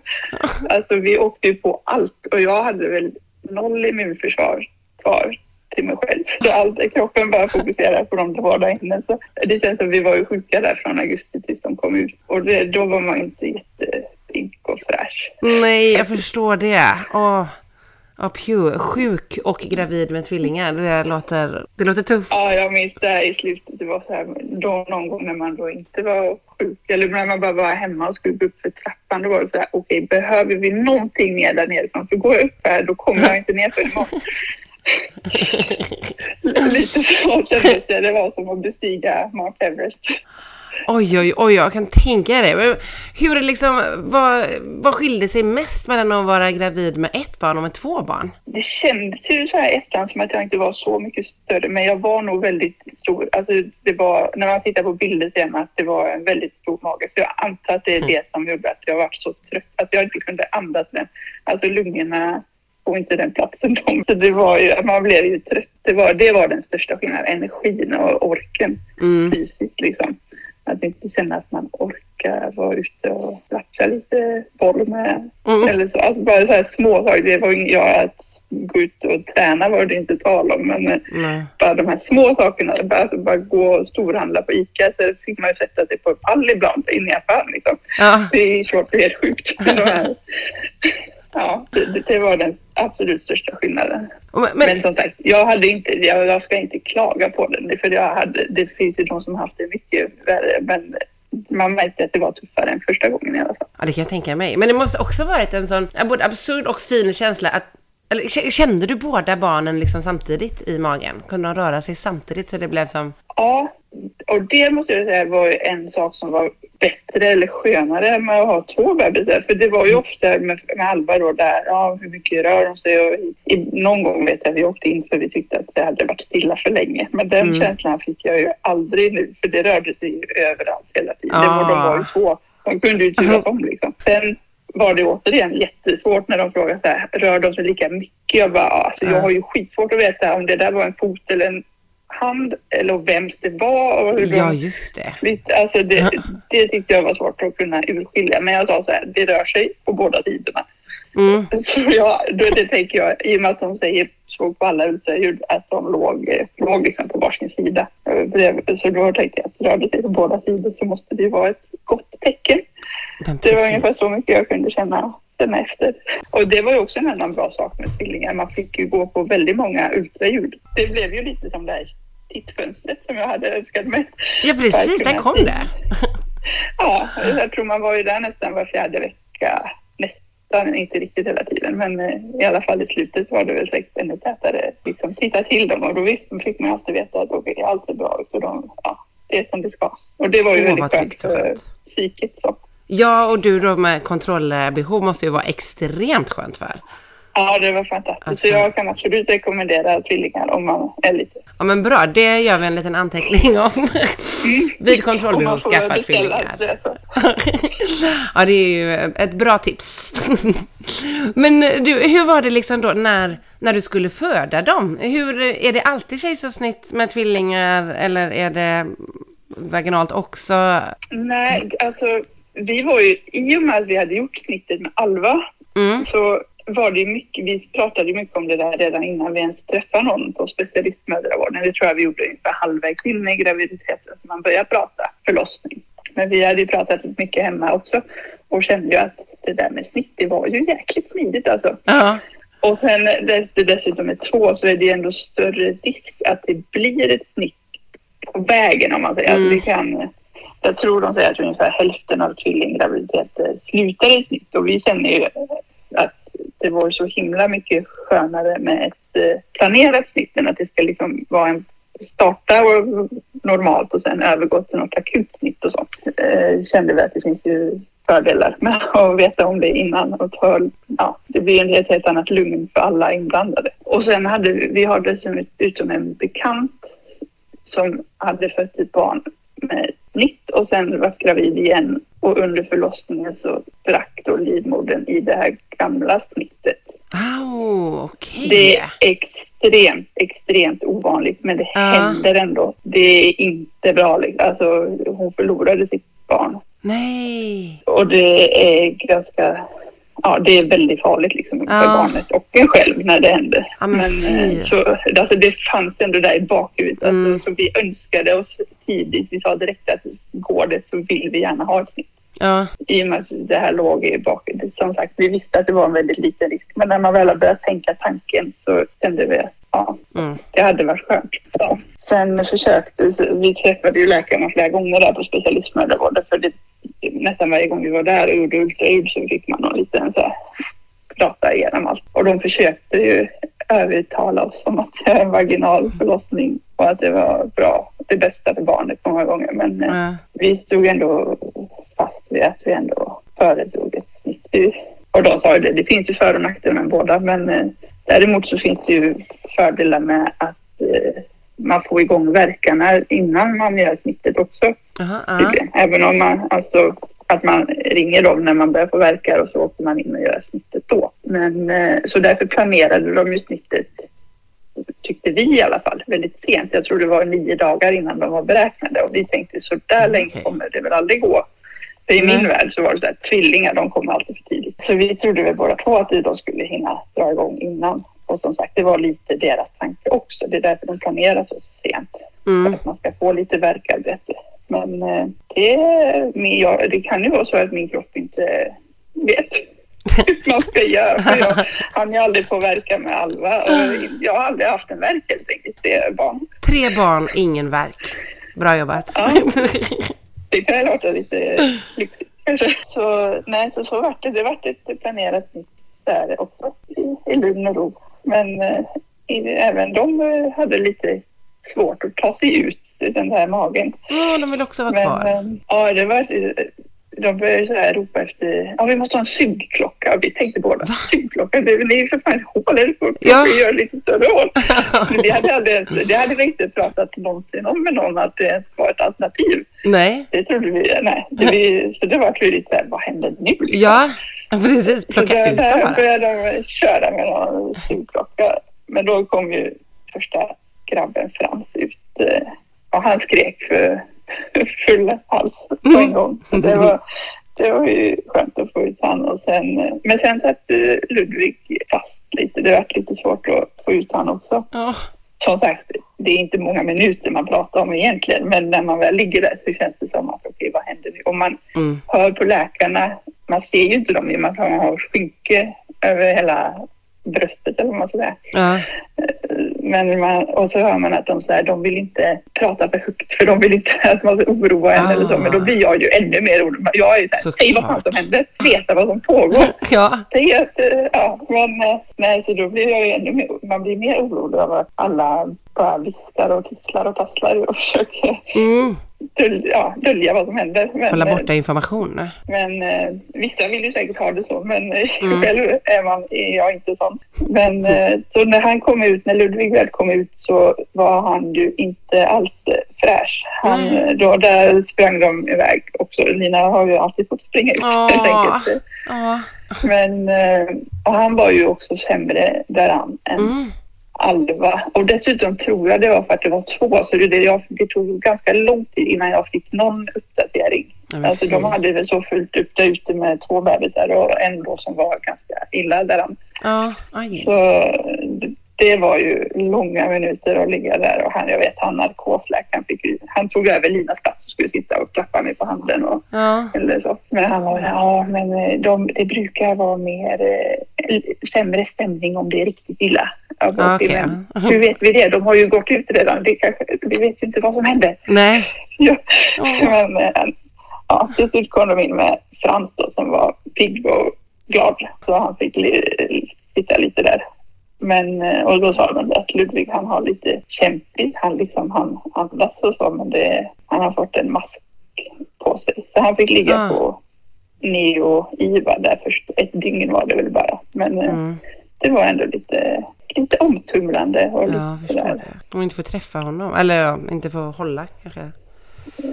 alltså vi åkte ju på allt och jag hade väl noll immunförsvar kvar till mig själv. Så allt, kroppen bara fokuserade på de som var där inne. Så det känns som vi var ju sjuka där från augusti tills de kom ut. Och det, då var man inte jättepink och fräsch. Nej, jag förstår det. Åh, oh, pew. Sjuk och gravid med tvillingar. Det låter, det låter tufft. Ja, jag minns det här i slutet. Det var så här, då någon gång när man då inte var sjuk eller när man bara var hemma och skulle gå upp för trappan. Då var det så här, okej, behöver vi någonting mer där nerifrån? För går jag upp här, då kommer jag inte ner för imorgon. Lite så kändes det. Det var som att bestiga Mount Everest. Oj, oj, oj, jag kan tänka det. Men hur liksom, vad, vad skilde sig mest mellan att vara gravid med ett barn och med två barn? Det kändes ju så här efterhand som att jag inte var så mycket större, men jag var nog väldigt stor. Alltså det var, när man tittar på bilder ser man att det var en väldigt stor mage. Så jag antar att det är det som gjorde att jag var så trött, att jag inte kunde andas med. Alltså lungorna får inte den platsen de. Så det var ju, man blev ju trött. Det var, det var den största skillnaden, energin och orken Mm. fysiskt liksom. Att inte känna att man orkar vara ute och latcha lite boll med. Mm. Eller så, alltså bara så här små saker. Det var jag att gå ut och träna var det inte tal om. Men eh, Nej. bara de här små sakerna. Bara, alltså bara gå och storhandla på ICA. Så fick man ju sätta sig på en pall ibland inne i affären. Liksom. Ja. Det är svårt, det är helt sjukt. Ja, det, det- var den absolut största skillnaden. Men, Men som sagt, jag, hade inte, jag, jag ska inte klaga på den. För jag hade, det finns ju de som haft det mycket värre. Men man märkte att det var tuffare än första gången i alla fall. ja, det kan jag tänka mig. Men det måste också varit en sån både absurd och fin känsla att eller, kände du båda barnen liksom samtidigt i magen? Kunde de röra sig samtidigt så det blev som... Ja, och det måste jag säga var en sak som var bättre eller skönare med att ha två bebisar. För det var ju ofta med, med Alva då där, ja hur mycket rör de sig? Och i, någon gång vet jag vi åkte in för vi tyckte att det hade varit stilla för länge. Men den Mm. känslan fick jag ju aldrig nu för det rörde sig ju överallt hela tiden. Ah. Och de var ju två. De kunde ju turas om liksom. Sen var det återigen jättesvårt när de frågade så här, rör de sig lika mycket? Jag bara, alltså jag Ja. har ju skitsvårt att veta om det där var en fot eller en hand eller vems det var och hur de Ja, just det. Alltså det, det tyckte jag var svårt att kunna urskilja. Men jag sa så här, det rör sig på båda sidorna. Mm. Så jag, då det tänker jag, i och med att de säger såg på alla ultraljud att de låg, låg liksom på varsin sida. Eh. Så då tänkte jag att det rörde sig på båda sidor så måste det ju vara ett gott tecken. Det var ungefär så mycket jag kunde känna. efter. Och det var ju också en annan bra sak med tvillingar. Man fick ju gå på väldigt många ultraljud. Det blev ju lite som det här tittfönstret som jag hade önskat mig. Ja, precis. Där kom det. Ja, jag tror man var ju där nästan var fjärde vecka. Nästan, inte riktigt hela tiden, men eh, i alla fall i slutet var det väl säkert ännu tätare. Liksom titta till dem och då visst, fick man alltid veta att okej, allt är bra ut och de, ja, det är som det ska. Och det var ju Åh, väldigt skönt för psyket. Så. Ja, och du då med kontrollbehov måste ju vara extremt skönt för. Ja, det var fantastiskt. Alltså- Så jag kan absolut rekommendera tvillingar om man är lite... Ja, men bra. Det gör vi en liten anteckning om. Vid kontrollbehov, skaffa tvillingar. det, ja, det är ju ett bra tips. Men du, hur var det liksom då när, när du skulle föda dem? Hur, är det alltid kejsarsnitt med tvillingar eller är det vaginalt också? Nej, alltså vi var ju, i och med att vi hade gjort snittet med Alva Mm. så var det mycket, vi pratade mycket om det där redan innan vi ens träffade någon på specialistmödravården. Det tror jag vi gjorde ungefär halvvägs in i graviditeten så man började prata förlossning. Men vi hade ju pratat mycket hemma också och kände ju att det där med snitt, det var ju jäkligt smidigt alltså. Ja. Och sen det, det dessutom är två så är det ändå större risk att det blir ett snitt på vägen om man säger. Mm. Alltså, det kan, jag tror de säger att ungefär hälften av tvillinggraviditeter slutar i snitt och vi känner ju att det vore så himla mycket skönare med ett eh, planerat snitt än att det ska liksom vara en starta och normalt och sen övergå till något akut snitt och sånt. Eh, kände vi att det finns ju fördelar med att veta om det innan och ta, ja, det blir en helt, helt annat lugn för alla inblandade. Och sen hade vi, vi har dessutom en bekant som hade fött ett barn med snitt och sen var gravid igen och under förlossningen så sprack då livmodern i det här gamla snittet. Au, okej. Det är extremt, extremt ovanligt men det Ja. händer ändå. Det är inte bra. liksom. Alltså, hon förlorade sitt barn Nej. och det är ganska, ja det är väldigt farligt liksom för Ja. barnet och en själv när det händer. Ja, men fy. eh, så, alltså det fanns ändå där i bakhuvudet. Mm. Alltså, så vi önskade oss tidigt, vi sa direkt att går det så vill vi gärna ha ett snitt. Ja. I och med att det här låg i bakhuvudet. Som sagt, vi visste att det var en väldigt liten risk. Men när man väl har börjat tänka tanken så kände vi att ja, Mm. det hade varit skönt. Ja. Sen försökte, vi träffade ju läkarna flera gånger där på specialistmödravården för det, nästan varje gång vi var där och gjorde ultraljud så fick man någon liten så här, prata igenom allt. Och de försökte ju övertala oss om att det är en vaginal förlossning och att det var bra, det bästa för barnet många gånger. Men Ja. vi stod ändå fast vid att vi ändå föredrog ett snitt. Och de sa ju det, det finns ju för och nackdelar med båda men eh, däremot så finns det ju fördelar med att eh, man får igång verkarna innan man gör snittet också. Aha, tydligen. Även om man alltså att man ringer dem när man börjar få verkar och så åker man in och gör snittet då. Men så därför planerade de ju snittet tyckte vi i alla fall väldigt sent. Jag tror det var nio dagar innan de var beräknade och vi tänkte så där länge kommer det väl aldrig gå. För i min värld så var det så här, tvillingar de kommer alltid för tidigt. Så vi trodde väl båda två att de skulle hinna dra igång innan. Och som sagt, det var lite deras tanke också. Det är därför de planerar så sent. För Mm. att man ska få lite verkarbete. Men eh, det, jag, det kan ju vara så att min kropp inte vet man ska göra. För jag hann ju aldrig få verka med Alva jag har aldrig haft en verk helt enkelt. Det är barn. Tre barn, ingen verk. Bra jobbat. Ja. Det kan ju låta lite lyxigt kanske. Så nej, så, så vart det. Det vart ett planerat snitt där också i, i lugn och ro. Men eh, även de eh, hade lite svårt att ta sig ut den där magen. Ja, de vill också vara Men kvar. eh, ja, det var de började så här ropa efter, ja vi måste ha en sugklocka. Vi tänkte båda, sugklocka, det, det är ju för fan ett hål, eller får Ja. göra lite större hål. Men det hade, aldrig, det hade vi inte pratat någonsin om med någon att det var ett alternativ. Nej. Det trodde vi, nej. Det, vi, så det var ju lite såhär, vad händer nu? liksom? Ja, precis. Så Plocka ut dem bara. började de köra med någon sugklocka. Men då kom ju första grabben Frans ut eh, och han skrek för full hals på en gång. Så det var, det var ju skönt att få ut han och sen, eh, men sen satt eh, Ludvig fast lite. Det var lite svårt att få ut han också. Ja. Som sagt, det är inte många minuter man pratar om egentligen, men när man väl ligger där så känns det som att okej, vad händer nu? Och man Mm. hör på läkarna man ser ju inte dem i och med att han har skynke över hela bröstet eller vad man ska säga. Ja. Men man, och så hör man att de, så här, de vill inte prata för högt för de vill inte att man ska oroa en Ah. eller så. Men då blir jag ju ännu mer orolig. Jag är ju så här, säg vad fan som händer, veta vad som pågår. Ja. Säg att, eh, ja, men eh, nej, så då blir jag ju ännu mer, man blir mer orolig över att alla bara viskar och tisslar och tasslar och försöker Mm. Dölja, ja, dölja vad som händer. Men, Hålla eh, borta information. men eh, vissa vill ju säkert ha det så, men eh, Mm. själv är, man, är jag inte sån. Men eh, så när han kom ut, när Ludvig väl kom ut så var han ju inte alls fräsch. Han, eh, då, där sprang de iväg också. Lina har ju alltid fått springa ut helt Åh. enkelt. Ja. Men han var ju också sämre däran än Mm. Alva. Och dessutom tror jag det var för att det var två, så det, jag, det tog ganska lång tid innan jag fick någon uppdatering. Ja, Alltså de hade väl så fullt upp där ute med två bebisar och en då som var ganska illa däran. Ja, aj. Så det- var ju långa minuter att ligga där och han, jag vet han narkosläkaren fick ju, han tog över Linas plats och skulle sitta och klappa mig på handen och Ja. eller så. Men han var ja men eh, de, det brukar vara mer eh, sämre stämning om det är riktigt illa. Jag bara, Okej. men Hur vet vi det? De har ju gått ut redan. Det kanske, vi vet ju inte vad som hände. Nej. Ja. Åh. Men eh, ja, till slut kom de in med Frans då, som var pigg och glad. Så han fick sitta lite där. Men, eh, och då sa de att Ludvig han har lite kämpigt. Han, liksom, han andas och så men det, han har fått en mask på sig. Så han fick ligga Ah. på neo-IVA där först. Ett dygn var det väl bara. Men eh, Mm. det var ändå lite, lite omtumlande. Och Ja, lite jag förstår sådär. det. Om inte får träffa honom. Eller ja, inte får hålla kanske.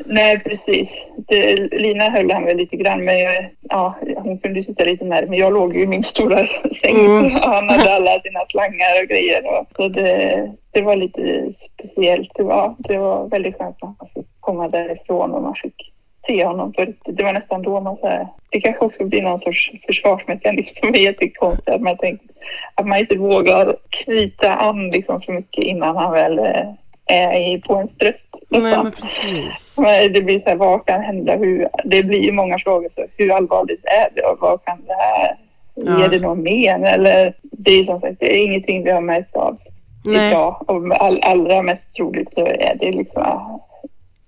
Nej, precis. Det, Lina höll han väl lite grann, men jag, ja, hon kunde sitta lite närmare. Jag låg ju i min stora säng. Mm. Han hade alla sina slangar och grejer. Och, så det, det var lite speciellt. Det var, det var väldigt skönt att man fick komma därifrån och man fick se honom riktigt. Det var nästan då man så här, det kanske också blir någon sorts försvarsmekanism som är jättekonstigt. Att man, tänker, att man inte vågar knyta an liksom för mycket innan han väl eh, är på ens bröst. Nej, men precis. Men Det blir så här, vad kan hända? Hur, det blir ju många frågor. Så hur allvarligt är det? Och vad kan det här? Ja. Ger det någon men? Eller det är som sagt, det är ingenting vi har märkt av Nej. idag. Och all, allra mest troligt så är det liksom, för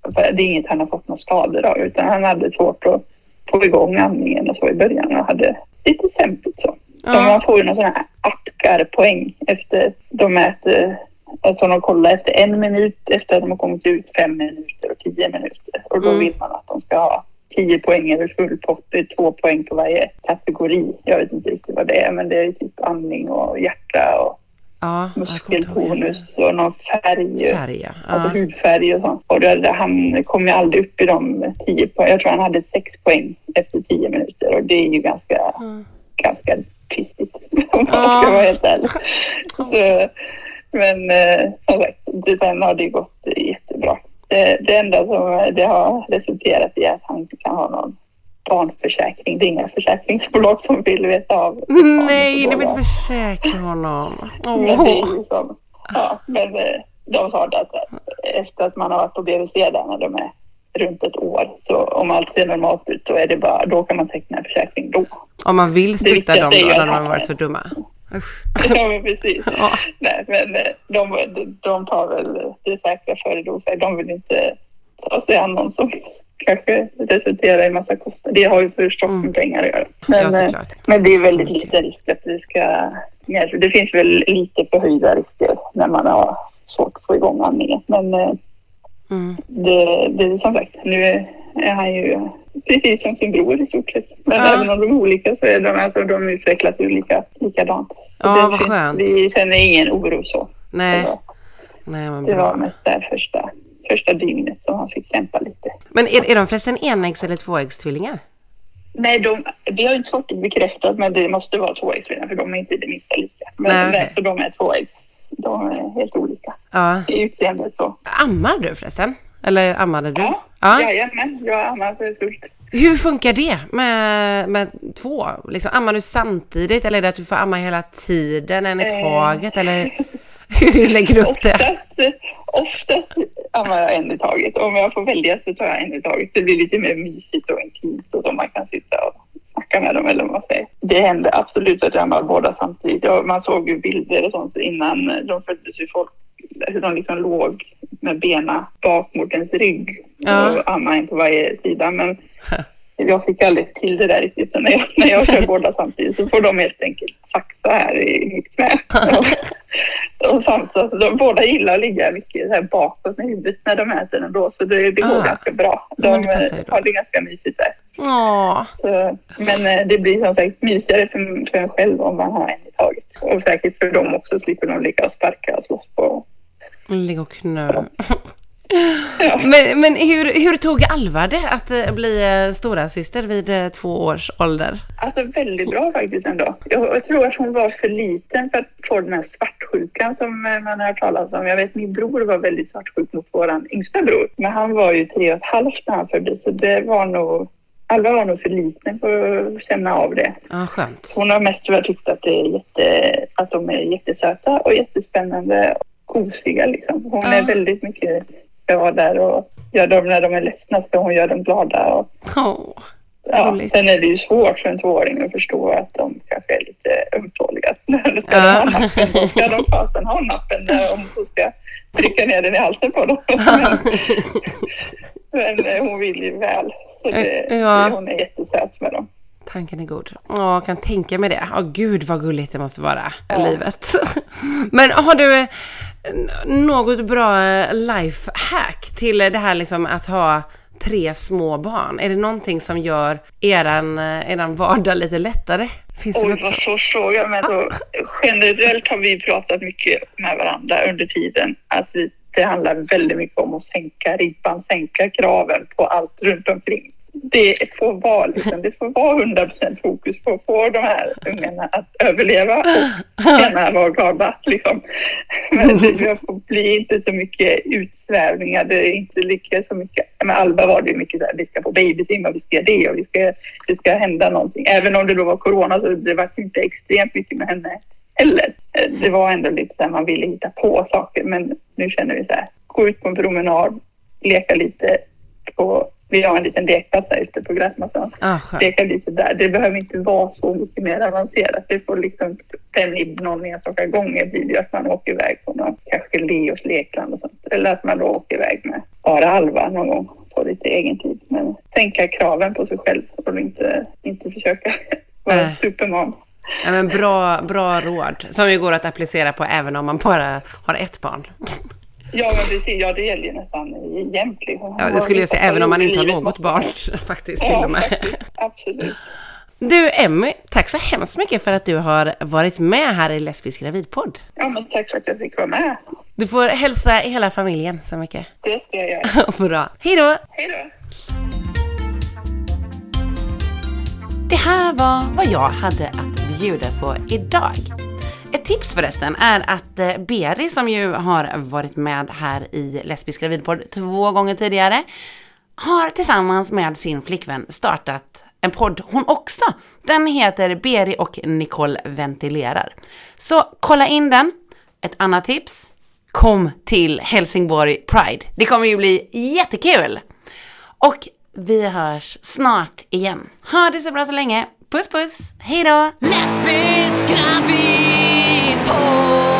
det är inget han har fått några skador av. Utan han hade svårt att få igång andningen och så i början och hade lite sämpigt så. Ja. Man får ju någon sån här apgar-poäng efter de äter Alltså de kollar efter en minut efter att de har kommit ut, fem minuter och tio minuter. Och då Mm. vill man att de ska ha tio poäng över full pott. Det är två poäng på varje kategori. Jag vet inte riktigt vad det är, men det är typ andning och hjärta och Ja, muskeltonus och någon färg. Färg, ja. Alltså hudfärg och sånt. Och det, han kom ju aldrig upp i de tio poäng. Jag tror han hade sex poäng efter tio minuter och det är ju ganska, Mm. ganska pissigt om man Ja. ska vara helt ärlig. Så, men eh, som sagt, det, sen har det gått jättebra. Det, det enda som det har resulterat i är att han inte kan ha någon barnförsäkring. Det är inga försäkringsbolag som vill veta av Nej, barnet. vill inte försäkra honom. Men det är Åh. ju som, ja, men eh, de sa det att eh, efter att man har varit på BVC där när de är runt ett år, så om allt ser normalt ut då är det bara, då kan man teckna en försäkring då. Om man vill stötta dem då, när de har varit så dumma. Usch. Ja, men precis. Ja. Nej, men eh, de, de tar väl det säkra före det osäkra. De vill inte ta sig an någon som kanske resulterar i massa kostnader. Det har ju förstås Mm. med pengar att göra. Ja, Men, eh, såklart. men det är väldigt liten risk att det ska... Det finns väl lite förhöjda risker när man har svårt att få igång andningen. Men eh, Mm. det, det är som sagt, nu är han ju precis som sin bror i stort sett. Men Ja. även om de är olika så är de, alltså, de utvecklas ju lika, likadant. Så Ja, vad skönt. Vi känner ingen oro så. Nej, var- nej men Det var mest där första, dygnet som han fick kämpa lite. Men är, är de förresten enäggs eller tvåäggstvillingar? Nej, de, vi har inte fått det bekräftat men det måste vara tvåäggsföräldrar för de är inte det minsta lika. Men Nej, så de är tvåäggs. De är helt olika Ja. i utseendet så. Ammar du förresten? Eller ammade du? Ja, ja. jajamän. Jag ammar för fullt. Hur funkar det med, med två? Liksom, ammar du samtidigt eller är det att du får amma hela tiden, en i Eh. taget? Eller hur lägger du upp det? Oftast, oftast ammar jag en i taget. Om jag får välja så tar jag en i taget. Det blir lite mer mysigt och intimt och så man kan sitta och snacka med dem eller vad man säger. Det hände absolut att jag ammade båda samtidigt. Man såg ju bilder och sånt innan de föddes ju folk hur de liksom låg med benen bak mot ens rygg Ja. och ammade en på varje sida. Men jag fick aldrig till det där riktigt. Så när jag, när jag kör båda samtidigt så får de helt enkelt saxa här i mitt knä. Och, samt, så de båda gillar att ligga mycket här bakåt med huvudet när de äter ändå. Så det, det går Ah. ganska bra. De det har det ganska mysigt där. Åh, Så, men eh, det blir som sagt mysigare för, för en själv om man har en i taget. Och säkert för dem också slipper de ligga och sparka och slåss på. ligga och knö. Ja. Men, men hur, hur tog Alva det att eh, bli eh, stora syster vid eh, två års ålder? Alltså väldigt bra faktiskt ändå. Jag, jag tror att hon var för liten för att få den här svartsjukan som man har hört talas om. Jag vet min bror var väldigt svartsjuk mot våran yngsta bror. Men han var ju tre och ett halvt när han föddes så det var nog Alva var nog för liten för att känna av det. Ja, skönt. Hon har mest väl tyckt att, det är jätte, att de är jättesöta och jättespännande och gosiga liksom. Hon Ja. är väldigt mycket bra där och gör dem när de är ledsna så hon gör dem glada. Och, Åh, ja. Roligt. Sen är det ju svårt för en tvååring att förstå att de kanske är lite ömtåliga. Ska Ja. de ha nappen då ska de fasen ha nappen när om hon ska trycka ner den i halsen på dem. Men, men eh, hon vill ju väl. Så det, Ja. hon är jättesöt med dem. Tanken är god. Åh, jag kan tänka mig det. Åh, gud vad gulligt det måste vara, Ja. livet. Men har du eh, något bra eh, lifehack till det här liksom att ha tre små barn? Är det någonting som gör eran, eh, eran vardag lite lättare? Finns det Oj, något vad svår fråga. Men så, generellt har vi pratat mycket med varandra under tiden. Att vi, det handlar väldigt mycket om att sänka ribban, sänka kraven på allt runt omkring. Det får vara, liksom, det får vara 100% fokus på att få de här ungarna att överleva och gärna vara glada. Liksom. Men det får bli inte så mycket utsvävningar. Det är inte lika så mycket. Med Alba var det mycket så här, vi ska få babysim och vi ska göra det och vi ska, det ska hända någonting. Även om det då var corona så det var inte extremt mycket med henne heller. Det var ändå lite där man ville hitta på saker. Men nu känner vi så här, gå ut på en promenad, leka lite på vi har en liten lekplats ute på gräsmattan. Ah. Leka lite där. Det behöver inte vara så mycket mer avancerat. Det får liksom fem i någon enstaka gånger blir det att man åker iväg på någon, kanske Leos lekland och sånt. Eller att man då åker iväg med bara Alva någon gång på lite egen tid. Men sänka kraven på sig själv och inte, inte försöka vara Nej. supermam. Ja, men bra, bra råd som ju går att applicera på även om man bara har ett barn. Ja, men precis. Ja, det gäller ju nästan jämt. Liksom. Ja, det skulle jag säga även om man inte har något barn faktiskt till Ja, och med. faktiskt. Absolut. Du Emmy, tack så hemskt mycket för att du har varit med här i Lesbisk gravidpodd. Ja, men tack för att jag fick vara med. Du får hälsa hela familjen så mycket. Det ska jag göra. Bra. Hej då! Hej då. Det här var vad jag hade att bjuda på idag. Ett tips förresten är att eh, Beri som ju har varit med här i Lesbisk gravidpodd två gånger tidigare har tillsammans med sin flickvän startat en podd hon också. Den heter Beri och Nicole ventilerar. Så kolla in den. Ett annat tips. Kom till Helsingborg Pride. Det kommer ju bli jättekul! Och vi hörs snart igen. Ha det så bra så länge. Puss puss, hejdå! Lesbisk gravid på